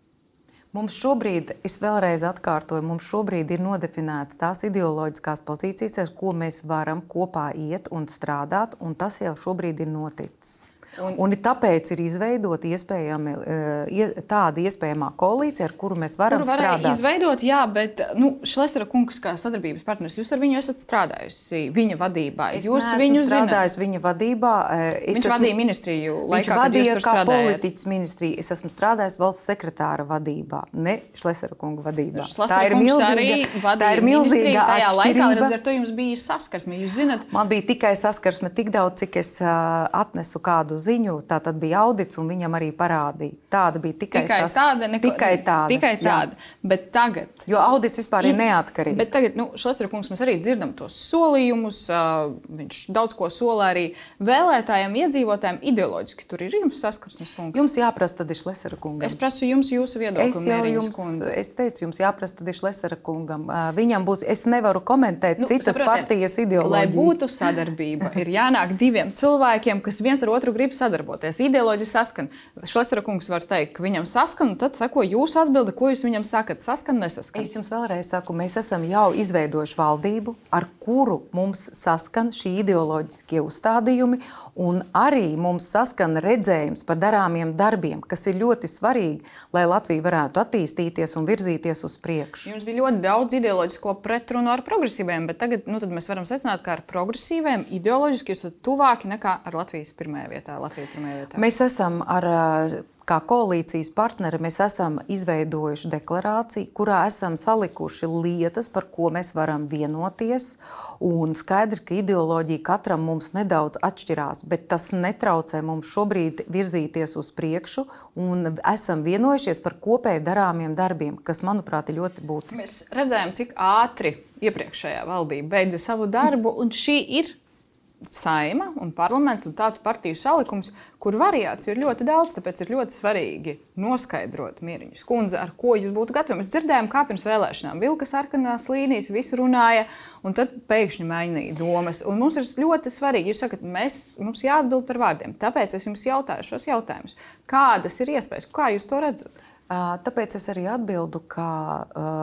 Mums šobrīd, es vēlreiz atkārtoju, mums šobrīd ir nodefinētas tās ideoloģiskās pozīcijas, ar ko mēs varam kopā iet un strādāt, un tas jau šobrīd ir noticis. Un, un tāpēc ir izveidota iespējami, tāda iespējamā koalīcija, ar kuru mēs varam kuru strādāt. Izveidot, jā, bet nu, Šlesera kungs, kā sadarbības partneris, jūs ar viņu esat strādājusi viņa vadībā. Es jūs viņu strādājat viņa vadībā. Es viņš esmu, vadīja ministriju laikā, viņš vadīja kā politiķis ministriju. Es esmu strādājis valsts sekretāra vadībā, ne Šlesera kunga vadībā. Šlesera tā ir milzīga, tā ir milzīga tajā laikā, līdz ar to jums bija saskarsme. Jūs zinat, Man bija tikai saskarsme tik daudz, cik es uh, atnesu kādu ziņu. Tā tad bija audits, un viņam arī parādīja. Tāda bija tikai, tikai sas... tāda. Neko... Tikai tāda. Tikai tāda. Jā. Bet tagad. Jo audits vispār ir neatkarīgs. Bet tagad, nu, Šlesera kungs, mēs arī dzirdam tos solījumus. Uh, viņš daudz ko solā arī vēlētājiem, iedzīvotājiem ideoloģiski. Tur ir jums saskarsmes punkts. Jums jāprasa, tad ir Šlesera kungam. Es prasu jums jūsu viedokli. Es jums, kundze. es teicu, jums jāprasa, tad ir Šlesera kungam. Uh, viņam būs, es nevaru komentēt nu, citas saprotiet, partijas ideoloģiju. Lai būtu sadarbība, ir jānāk diviem cilvēkiem, kas viens ar otru grib sadarboties. Ideoloģija saskan. Šlesera kungs var teikt, ka viņam saskan, un tad seko jūsu atbilde, ko jūs viņam sakat. Saskan, nesaskan. Es jums vēlreiz saku, mēs esam jau izveidojuši valdību, ar kuru mums saskan šī ideoloģiskie uzstādījumi, un arī mums saskan redzējums par darāmiem darbiem, kas ir ļoti svarīgi, lai Latvija varētu attīstīties un virzīties uz priekšu. Jums bija ļoti daudz ideoloģisko pretrunu ar progresīviem, bet tagad nu, mēs varam secināt, ka ar progresīviem ideoloģiski jūs esat tuvāki nekā ar Latvijas pirmajā vietā. Latvija pirmajā vietā. Mēs esam ar kā koalīcijas partneri mēs esam izveidojuši deklarāciju, kurā esam salikuši lietas, par ko mēs varam vienoties. Un skaidrs, ka ideoloģija katram mums nedaudz atšķirās, bet tas netraucē mums šobrīd virzīties uz priekšu. Esam vienojušies par kopēji darāmiem darbiem, kas, manuprāt, ir ļoti būtiski. Mēs redzējām, cik ātri iepriekšējā valdība beidza savu darbu, un šī ir saima un parlaments un tāds partiju salikums, kur variāciju ir ļoti daudz. Tāpēc ir ļoti svarīgi noskaidrot mieriņu skundzi, ar ko jūs būtu gatavi. Mēs dzirdējām, kā pirms vēlēšanām vilka sarkanās līnijas, visi runāja, un tad pēkšņi mainīja domas. Un mums ir ļoti svarīgi, jūs sakat, mēs, mums jāatbild par vārdiem. Tāpēc es jums jautāju šos jautājumus. Kādas ir iespējas, kā jūs to redzat? Tāpēc es arī atbildu, ka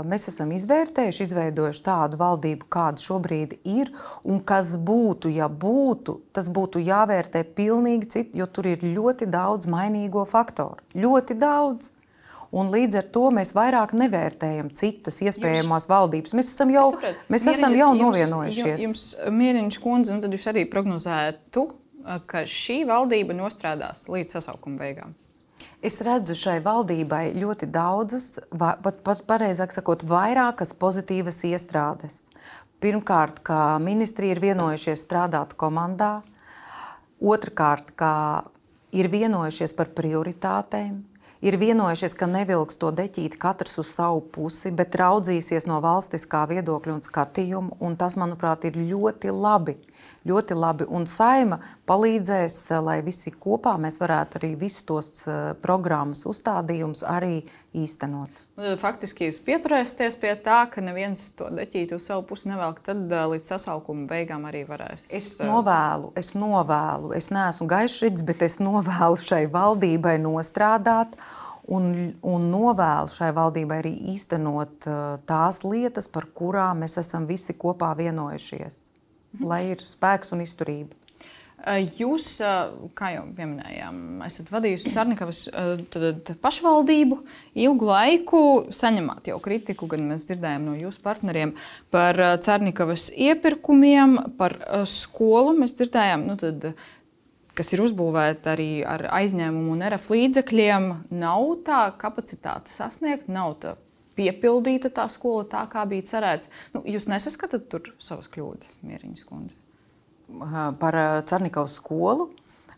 mēs esam izvērtējuši, izveidojuši tādu valdību, kāda šobrīd ir, un kas būtu, ja būtu, tas būtu jāvērtē pilnīgi citi, jo tur ir ļoti daudz mainīgo faktoru. Ļoti daudz. Un līdz ar to mēs vairāk nevērtējam citas iespējamās jūs, valdības. Mēs esam jau, mēs Mieriņa, esam jau novienojušies. Jums, jums Mieriniņš kundze, nu tad jūs arī prognozētu, ka šī valdība nostrādās līdz sasaukuma beigām. Es redzu šai valdībai ļoti daudzas, pat, pat pareizāk sakot, vairākas pozitīvas iestrādes. Pirmkārt, ka ministri ir vienojušies strādāt komandā. Otrakārt, ka ir vienojušies par prioritātēm, ir vienojušies, ka nevilks to deķīti katrs uz savu pusi, bet raudzīsies no valstiskā viedokļa un skatījuma. Un tas, manuprāt, ir ļoti labi ļoti labi. Un saima palīdzēs, eh, lai visi kopā mēs varētu arī visus tos eh, programmas uzstādījumus arī īstenot. Nu, faktiski jūs pieturēsieties pie tā, ka neviens to deķīti uz savu pusi nevelk, tad eh, līdz sasaukuma beigām arī varēs. Es novēlu, es novēlu, es neesmu gaišrīts, bet es novēlu šai valdībai nostrādāt. Un, un novēlu šai valdībai arī īstenot tās lietas, par kurām mēs esam visi kopā vienojušies lai ir spēks un izturība. Jūs, kā jau minējām, esat vadījusi Cārnekavas pašvaldību ilgu laiku, saņemat jau kritiku, gan mēs dzirdējām no jūsu partneriem par Cārnekavas iepirkumiem, par skolu. Mēs dzirdējām, nu tad, kas ir uzbūvēta arī ar aizņēmumu un RF līdzekļiem, nav tā kapacitāte sasniegt, nav tā piepildīta tā skola tā, kā bija cerēts. Nu, jūs nesaskatāt tur savas kļūdas, Mieriņas kundze? Par Cernikovas skolu.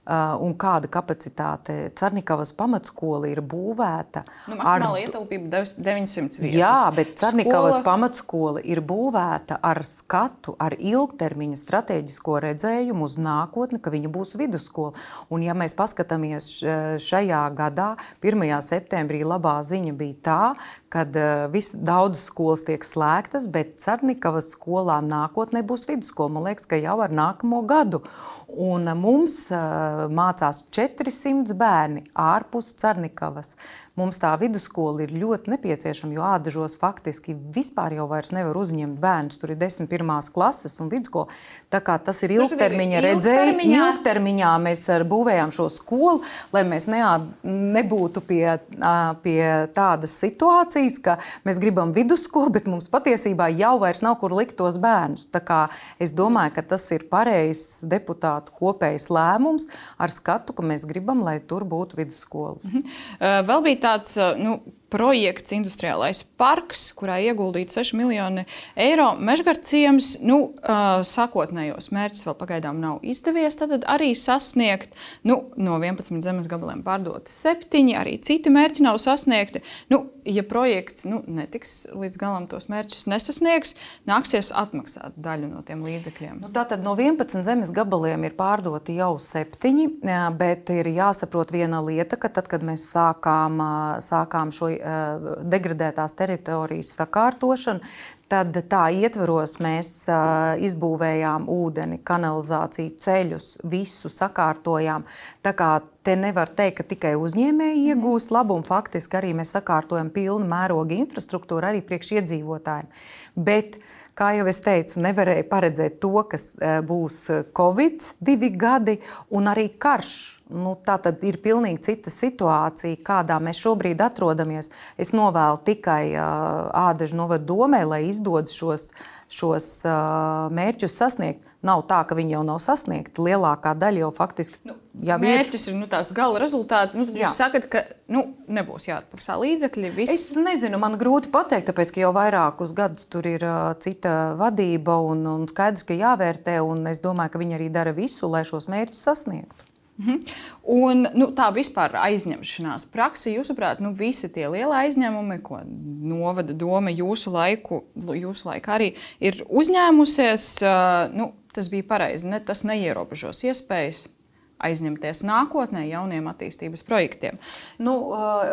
Uh, un kāda kapacitāte Cernikavas pamatskola ir būvēta. Nu, maksimāla ar... ietilpība 900 vietas. Jā, bet Cernikavas skola... pamatskola ir būvēta ar skatu, ar ilgtermiņa strateģisko redzējumu uz nākotni, ka viņa būs vidusskola. Un ja mēs paskatāmies šajā gadā, 1. septembrī labā ziņa bija tā, kad uh, vis, daudzas skolas tiek slēgtas, bet Cernikavas skolā nākotnē būs vidusskola. Man liekas, ka jau ar nākamo gadu. Un mums mācās 400 bērni ārpus Cernikavas. Mums tā vidusskola ir ļoti nepieciešama, jo ādažos faktiski vispār jau nevar uzņemt bērnus. Tur ir 10. klases un vidusskola. Tā kā tas ir ilgtermiņa redzējums. Ilgtermiņā mēs būvējām šo skolu, lai mēs neā, nebūtu pie, pie tādas situācijas, ka mēs gribam vidusskolu, bet mums patiesībā jau nav kur likt tos bērnus. Es domāju, ka tas ir pareizs deputātu kopējs lēmums ar skatu, ka mēs gribam, lai tur būtu vidusskola. Mhm. Vēl bija tā tāds nu, projekts, industriālais parks, kurā ieguldīts 6 miljoni eiro. Mežgarciems nu, uh, sākotnējos mērķus vēl pagaidām nav izdevies arī sasniegt. Nu, no 11 zemes gabaliem pārdoti 7, arī citi mērķi nav sasniegti. Nu, ja projekts nu, netiks līdz galam tos mērķus nesasniegs, nāksies atmaksāt daļu no tiem līdzekļiem. Nu, Tātad no 11 zemes gabaliem ir pārdoti jau 7, bet ir jāsaprot viena lieta, ka tad, kad mēs sākām, sākām šo degradētās teritorijas sakārtošanu, Tad tā ietvaros mēs uh, izbūvējām ūdeni, kanalizāciju, ceļus, visu sakārtojām. Tā kā te nevar teikt, ka tikai uzņēmēji mhm. iegūst labumu. Faktiski arī mēs sakārtojam pilnu mēroga infrastruktūru arī priekš iedzīvotājiem. Bet, kā jau es teicu, nevarēja paredzēt to, kas būs Covid divi gadi un arī karš Nu, tā tad ir pilnīgi cita situācija, kādā mēs šobrīd atrodamies. Es novēlu tikai uh, Ādažu novadu domē, lai izdodas šos, šos uh, mērķus sasniegt. Nav tā, ka viņi jau nav sasniegti. Lielākā daļa jau faktiski nu, jau mērķis ir. ir nu, tās gala rezultāts. Nu, jūs sakat, ka nu, nebūs jāatmaksā līdzekļi. Viss. Es nezinu, man grūti pateikt, tāpēc ka jau vairākus gadus tur ir uh, cita vadība un, un skaidrs, ka jāvērtē. Es domāju, ka viņi arī dara visu, lai šos mērķus sasniegtu. Mhm. Un, nu, tā vispār aizņemšanās praksa, jūsuprāt, nu, visi tie lielie aizņēmumi, ko novada doma jūsu laiku, jūsu laiku arī ir uzņēmusies, nu, tas bija pareizi. Ne, tas neierobežos iespējas aizņemties nākotnē jauniem attīstības projektiem. Nu,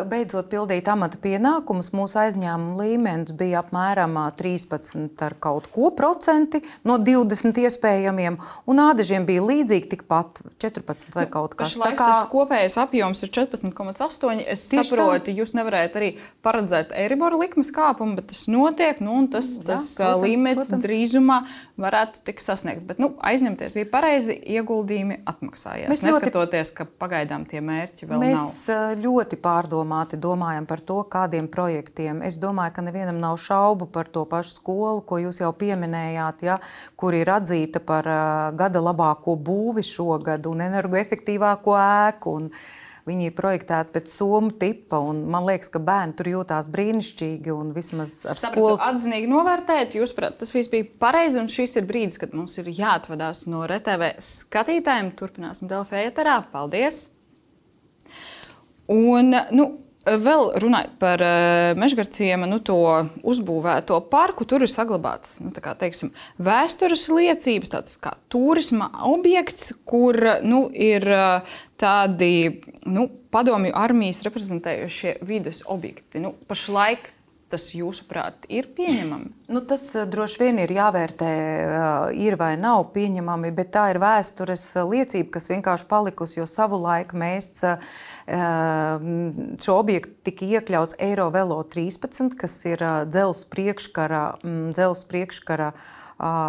beidzot pildīt amata pienākumus, mūsu aizņēmuma līmenis bija apmēram 13 ar kaut ko procenti no 20 iespējamiem, un ādažiem bija līdzīgi tikpat 14 vai kaut kas tāds. Kā... tas kopējais apjoms ir 14,8. Es Tieši saprotu, tā. jūs nevarētu arī paredzēt Eiriboru likmes kāpumu, bet tas notiek, nu, un tas, Jā, tas protams, līmenis protams. drīzumā varētu tikt sasniegts. Bet nu, aizņemties bija pareizi, ieguldījumi atmaksājās. Mēs neskatoties, ļoti, ka pagaidām tie mērķi vēl mēs nav. Mēs ļoti pārdomāti domājam par to, kādiem projektiem. Es domāju, ka nevienam nav šaubu par to pašu skolu, ko jūs jau pieminējāt, ja, kur ir atzīta par uh, gada labāko būvi šogad un energoefektīvāko ēku. Un, Viņi ir projektēti pēc somu tipa, un man liekas, ka bērni tur jūtās brīnišķīgi. Vismaz ar Sapratu, skolas... atzinīgi novērtēt, jūs prāt, tas viss bija pareizi, un šis ir brīdis, kad mums ir jāatvadās no RTV skatītājiem. Turpināsim Delfē ēterā. Paldies! Un, nu, Vēl runājot par uh, mežgarciem, nu, to uzbūvēto parku, tur ir saglabāts nu, kā, teiksim, vēstures liecības, tāds kā turisma objekts, kur nu, ir uh, tādi nu, padomju armijas reprezentējušie vidas objekti. Nu, pašlaik tas jūsuprāt ir pieņemami? Nu, tas droši vien ir jāvērtē, ir vai nav pieņemami, bet tā ir vēstures liecība, kas vienkārši palikusi, jo savulaik mēs šo objektu tika iekļauts Eiro Velo 13, kas ir dzelzs priekškara, dzels priekškara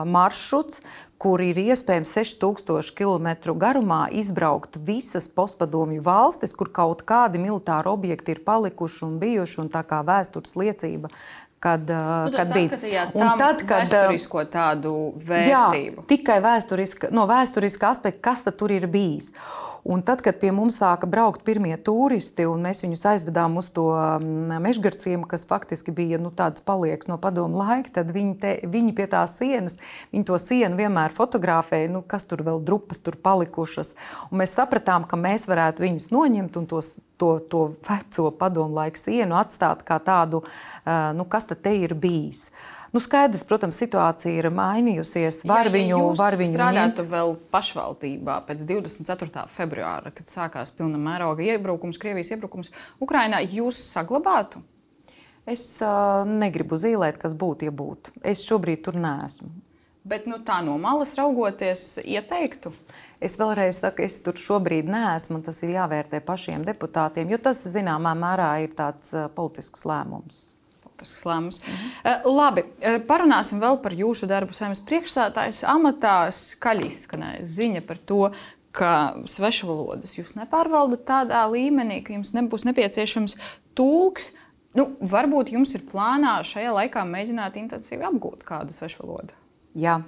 maršruts, kur ir iespējams 6000 km garumā izbraukt visas postpadomju valstis, kur kaut kādi militāri objekti ir palikuši un bijuši, un tā kā vēstures liecība kad, nu, kad bija. Un tad, kad vēsturisko tādu vērtību. Jā, tikai vēsturiska, no vēsturiska aspekta, kas tur ir bijis. Un tad, kad pie mums sāka braukt pirmie turisti, un mēs viņus aizvedām uz to mm, mežgarciem, kas faktiski bija nu, tāds palieks no padomu laika, tad viņi, te, viņi pie tās sienas, viņi to sienu vienmēr fotografēja, nu, kas tur vēl drupas tur palikušas. Un mēs sapratām, ka mēs varētu viņus noņemt un tos, to, to veco padomu laiku sienu atstāt kā tādu, nu, kas tad te ir bijis. Uh, Nu, skaidrs, protams, situācija ir mainījusies. Var ja, viņu, ja var viņu strādātu ņemt. vēl pašvaldībā pēc 24. februāra, kad sākās pilna mēroga iebrukums, Krievijas iebrukums Ukrainā, jūs saglabātu? Es uh, negribu zīmēt, kas būtu, ja būtu. Es šobrīd tur neesmu. Bet nu, tā no malas raugoties, ieteiktu. Es vēlreiz saku, es tur šobrīd neesmu, un tas ir jāvērtē pašiem deputātiem, jo tas zināmā mērā ir tāds politisks lēmums. Politisks lēmums. -hmm. uh, labi, uh, parunāsim vēl par jūsu darbu. Saimnes priekšstādātājs amatā skaļi izskanēja ziņa par to, ka svešvalodas jūs nepārvaldat tādā līmenī, ka jums nebūs nepieciešams tulks. Nu, varbūt jums ir plānā šajā laikā mēģināt intensīvi apgūt kādu svešvalodu. Jā,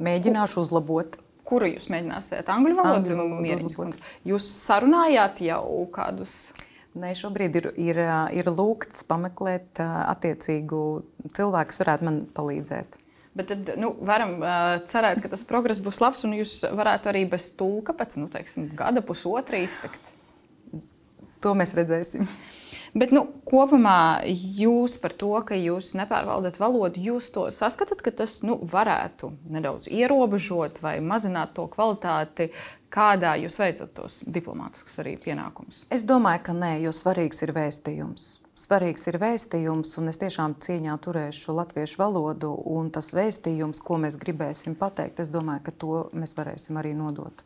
mēģināšu uzlabot. Kuru jūs mēģināsiet? Angļu valodu, Angļu valodu kundze? Jūs sarunājāt jau kādus. Nē, šobrīd ir, ir, ir lūgts pameklēt attiecīgu cilvēku, kas varētu man palīdzēt. Bet tad nu, varam uh, cerēt, ka tas progress būs labs un jūs varētu arī bez tulka pēc nu, teiksim, gada, pusotra iztikt. To mēs redzēsim. Bet nu, kopumā jūs par to, ka jūs nepārvaldat valodu, jūs to saskatāt, ka tas nu, varētu nedaudz ierobežot vai mazināt to kvalitāti, kādā jūs veicat tos diplomātiskus arī pienākumus. Es domāju, ka nē, jo svarīgs ir vēstījums. Svarīgs ir vēstījums, un es tiešām cieņā turēšu latviešu valodu. Tas vēstījums, ko mēs gribēsim pateikt, es domāju, ka to mēs varēsim arī nodot.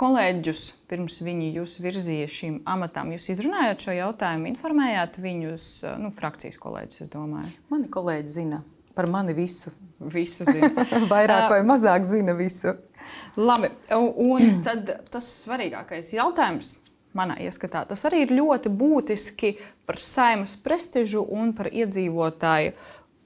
Kolēģus pirms viņi jūs virzīja šīm amatām, jūs izrunājāt šo jautājumu, informējāt viņus, nu, frakcijas kolēģus, es domāju. Mani kolēģi zina par mani visu. Visu zina. Vairāk vai mazāk zina visu. Labi, un tad tas svarīgākais jautājums. Manā ieskatā tas arī ir ļoti būtiski par saimnes prestižu un par iedzīvotāju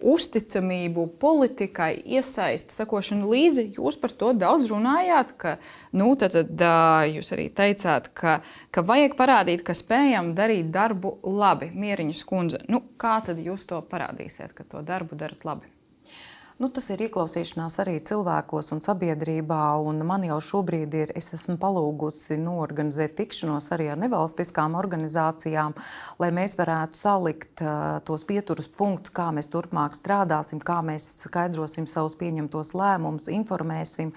uzticamību politikai, iesaisti, sekošanu līdzi. Jūs par to daudz runājāt, ka nu, tad, tad, jūs arī teicāt, ka, ka vajag parādīt, ka spējam darīt darbu labi. Mieriņas kundze, nu, kā tad jūs to parādīsiet, ka to darbu darat labi? Nu, tas ir ieklausīšanās arī cilvēkos un sabiedrībā. Un man jau šobrīd ir, es esmu palūgusi norganizēt tikšanos arī ar nevalstiskām organizācijām, lai mēs varētu salikt uh, tos pieturas punktus, kā mēs turpmāk strādāsim, kā mēs skaidrosim savus pieņemtos lēmumus, informēsim.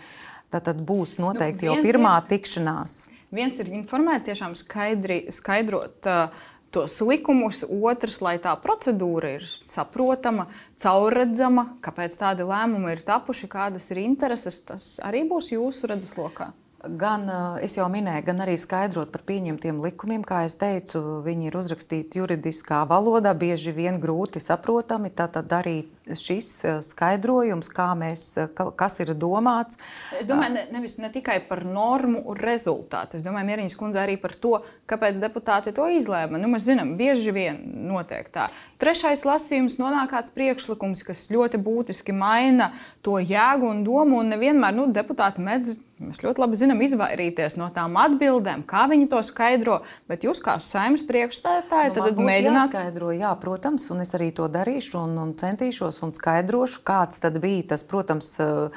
Tad, tad būs noteikti nu, jau pirmā ir- tikšanās. Viens ir informēt, tiešām skaidri, skaidrot uh, tos likumus, otrs, lai tā procedūra ir saprotama, caurredzama, kāpēc tādi lēmumi ir tapuši, kādas ir intereses. Tas arī būs jūsu redzeslokā. Gan eh, es jau minēju, gan arī skaidrot par pieņemtiem likumiem. Kā jau teicu, viņi ir uzrakstīti juridiskā valodā, bieži vien grūti saprotami. Tad arī šis eh, skaidrojums, mēs, eh, ka- kas ir domāts, Es domāju, ne, nevis ne tikai par normu un rezultātu. Es domāju, Mierīņas kundze arī par to, kāpēc deputāti to izlēma. Nu, mēs zinām, bieži vien notiek tā. Trešais lasījums nonāk kāds priekšlikums, kas ļoti būtiski maina to jēgu un domu. Un nevienmēr nu, deputāti mēdz, mēs ļoti labi zinām, izvairīties no tām atbildēm, kā viņi to skaidro. Bet jūs, kā saimnes priekšstādātāji, Nu, tad būs mēģināt. jāskaidro, jā, protams, un es arī to darīšu un, un centīšos un skaidrošu, kāds tad bija tas, protams. eh,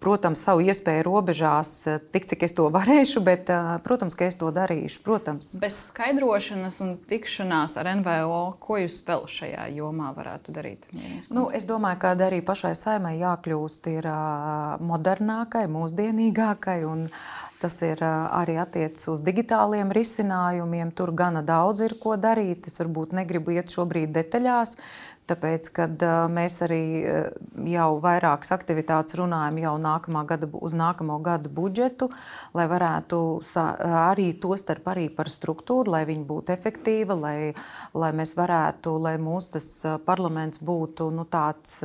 Protams, savu iespēju robežās, eh, tik cik es to varēšu, bet, eh, protams, ka es to darīšu. Protams. Bez skaidrošanas un tikšanās ar NVO, ko jūs vēl šajā jomā varētu darīt? Nu, es domāju, ka arī pašai saimai jākļūst ir, ā, modernākai, mūsdienīgākai. un Tas ir arī attiecas uz digitāliem risinājumiem. Tur gana daudz ir ko darīt. Es varbūt negribu iet šobrīd detaļās, tāpēc, kad mēs arī jau vairākas aktivitātes runājam jau nākamā gada, uz nākamo gadu budžetu, lai varētu arī to starp arī par struktūru, lai viņi būtu efektīva, lai, lai mēs varētu, lai mūsu tas parlaments būtu nu, tāds,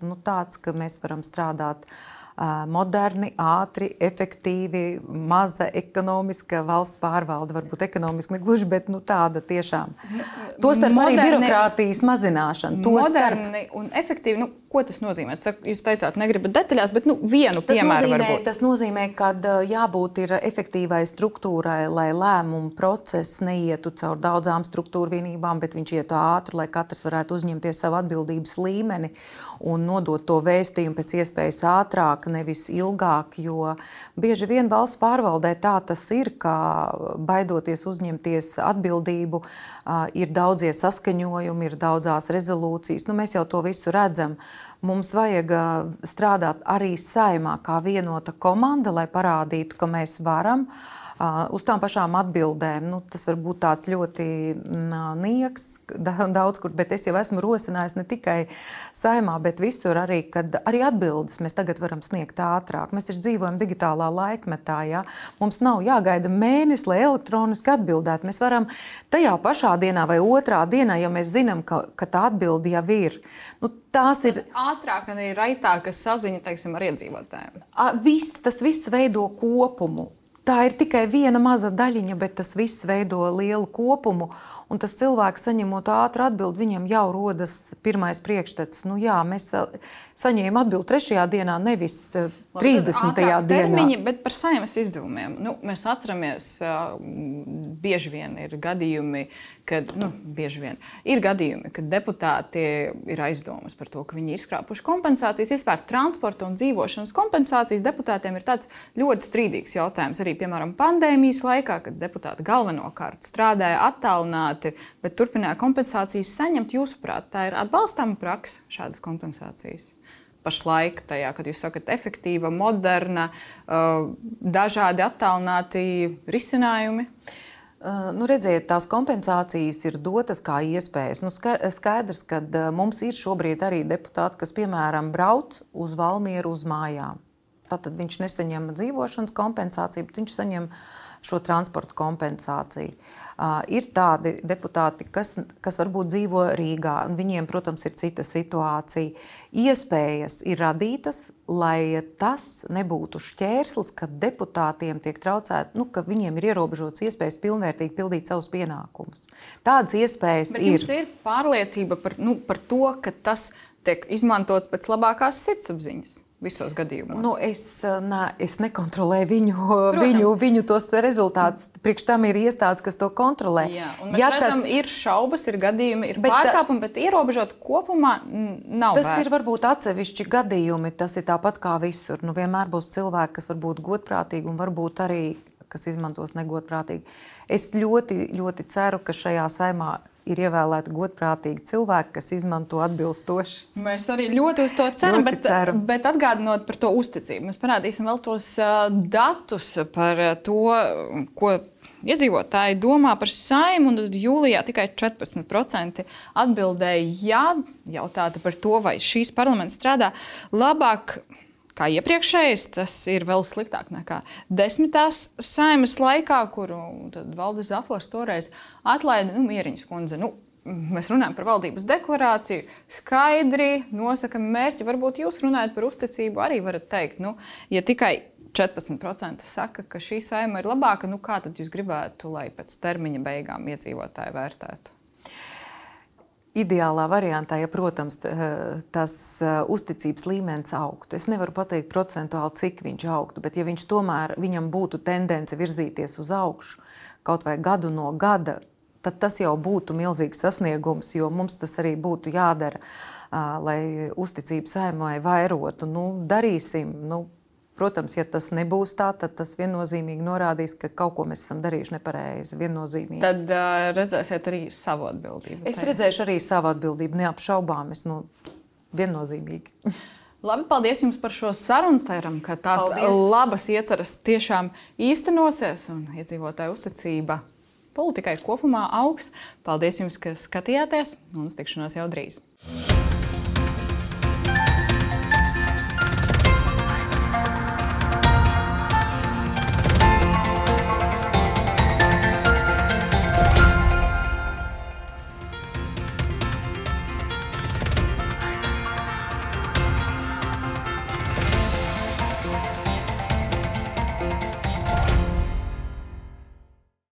nu, tāds, ka mēs varam strādāt ā, moderni, ātri, efektīvi, maza ekonomiska valsts pārvalde. Varbūt ekonomiski negluži, bet nu, tāda tiešām. Tostarp arī Moderni- birokrātijas mazināšana. Tostarp Moderni un efektīvi. Nu, ko tas nozīmē? Saku, Jūs teicāt, negribat detaļās, bet nu, vienu Tas piemēru nozīmē, varbūt. tas nozīmē, ka jābūt ir efektīvai struktūrai, lai lēmumu process neietu caur daudzām struktūra vienībām, bet viņš ietu ātri, lai katrs varētu uzņemties savu atbildības līmeni un nodot to vēstījumu pēc iespējas ātrāk, nevis ilgāk. Jo bieži vien valsts pārvaldē tā tas ir, ka baidoties uzņemties atbildību, uh, ir daudzie saskaņojumi, ir daudzās rezolūcijas. Nu, mēs jau to visu redzam. Mums vajag strādāt arī saimā kā vienota komanda, lai parādītu, ka mēs varam. Uz tām pašām atbildēm. Nu, tas var būt tāds ļoti nieks, daudz kur, bet es jau esmu rosinājis ne tikai saimā, bet visur arī, kad arī atbildes mēs tagad varam sniegt ātrāk. Mēs taču dzīvojam digitālā laikmetā. Ja? Mums nav jāgaida mēnesis, lai elektroniski atbildētu. Mēs varam tajā pašā dienā vai otrā dienā, ja mēs zinām, ka, ka tā atbilde jau ir. Nu, tās ir ātrāk un ir raitāka saziņa teiksim, ar iedzīvotājiem. Viss, tas viss veido kopumu. Tā ir tikai viena maza daļiņa, bet tas viss veido lielu kopumu. Un tas cilvēks, saņemot ātru atbildi, viņam jau rodas pirmais priekšstats. Nu, jā, mēs saņēmām atbildi trešajā dienā, nevis 30. dienā. Termiņi, bet par saimnes izdevumiem. Nu, mēs atceramies, bieži vien ir gadījumi, kad, nu, vien, ir gadījumi, kad deputāti ir aizdomas par to, ka viņi ir izkrāpuši kompensācijas. Vispār transporta un dzīvošanas kompensācijas deputātiem ir tāds ļoti strīdīgs jautājums. Arī, piemēram, pandēmijas laikā, kad deputāti galvenokārt strādāja attālināti, bet turpināja kompensācijas saņemt. Jūsuprāt, tā ir atbalstāma praksa šādas kompensācijas? pašlaik, tajā, kad jūs sakat, efektīva, moderna, dažādi attālināti risinājumi? Uh, nu, redziet, tās kompensācijas ir dotas kā iespējas. Nu, skaidrs, ka uh, mums ir šobrīd arī deputāti, kas, piemēram, brauc uz Valmieru uz mājām. Tad viņš nesaņem dzīvošanas kompensāciju, bet viņš saņem šo transporta kompensāciju. Uh, ir tādi deputāti, kas, kas varbūt dzīvo Rīgā, un viņiem, protams, ir cita situācija iespējas ir radītas, lai tas nebūtu šķērslis, ka deputātiem tiek traucēts, nu, ka viņiem ir ierobežotas iespējas pilnvērtīgi pildīt savus pienākumus. Tādas iespējas Bet ir. ir pārliecība par, nu, par to, ka tas tiek izmantots pēc labākās sirdsapziņas visos gadījumos? Nu, es, ne, es nekontrolēju viņu, Protams. viņu, viņu tos rezultātus. Priekš tam ir iestādes, kas to kontrolē. Jā, ja redzam, tas ir šaubas, ir gadījumi, ir bet, pārkāpumi, bet ierobežot kopumā nav. Tas vērts. ir varbūt atsevišķi gadījumi. Tas ir tāpat kā visur. Nu, vienmēr būs cilvēki, kas var būt godprātīgi un varbūt arī kas izmantos negodprātīgi. Es ļoti, ļoti ceru, ka šajā saimā ir ievēlēti godprātīgi cilvēki, kas izmanto atbilstoši. Mēs arī ļoti uz to ceram, bet, ceram. bet atgādinot par to uzticību, mēs parādīsim vēl tos uh, datus par to, ko iedzīvotāji domā par saimu. Jūlijā tikai 14% atbildēja jā, jautātu par to, vai šīs parlaments strādā labāk kā iepriekšējais, tas ir vēl sliktāk nekā desmitās saimas laikā, kuru Valdis Zafors toreiz atlaida nu, Mieriņas kundze. Nu, Mēs runājam par valdības deklarāciju, skaidri nosakām mērķi. Varbūt jūs runājat par uzticību, arī varat teikt, nu, ja tikai 14% saka, ka šī saima ir labāka, nu kā tad jūs gribētu, lai pēc termiņa beigām iedzīvotāji vērtētu? Ideālā variantā, ja, protams, tas uzticības līmenis augtu. Es nevaru pateikt procentuāli, cik viņš augtu, bet ja viņš tomēr viņam būtu tendence virzīties uz augšu kaut vai gadu no gada, tad tas jau būtu milzīgs sasniegums, jo mums tas arī būtu jādara, lai uzticību saimai vairotu. Nu, darīsim, nu, Protams, ja tas nebūs tā, tad tas viennozīmīgi norādīs, ka kaut ko mēs esam darījuši nepareizi. Tad uh, redzēsiet arī savu atbildību. Es tajā. redzēšu arī savu atbildību, neapšaubām. Es, nu, viennozīmīgi. Labi, paldies jums par šo sarunu. Ceram, ka tās paldies. labas ieceras tiešām īstenosies un iedzīvotāju uzticība politikai kopumā augs. Paldies jums, ka skatījāties un uz tikšanos jau drīz!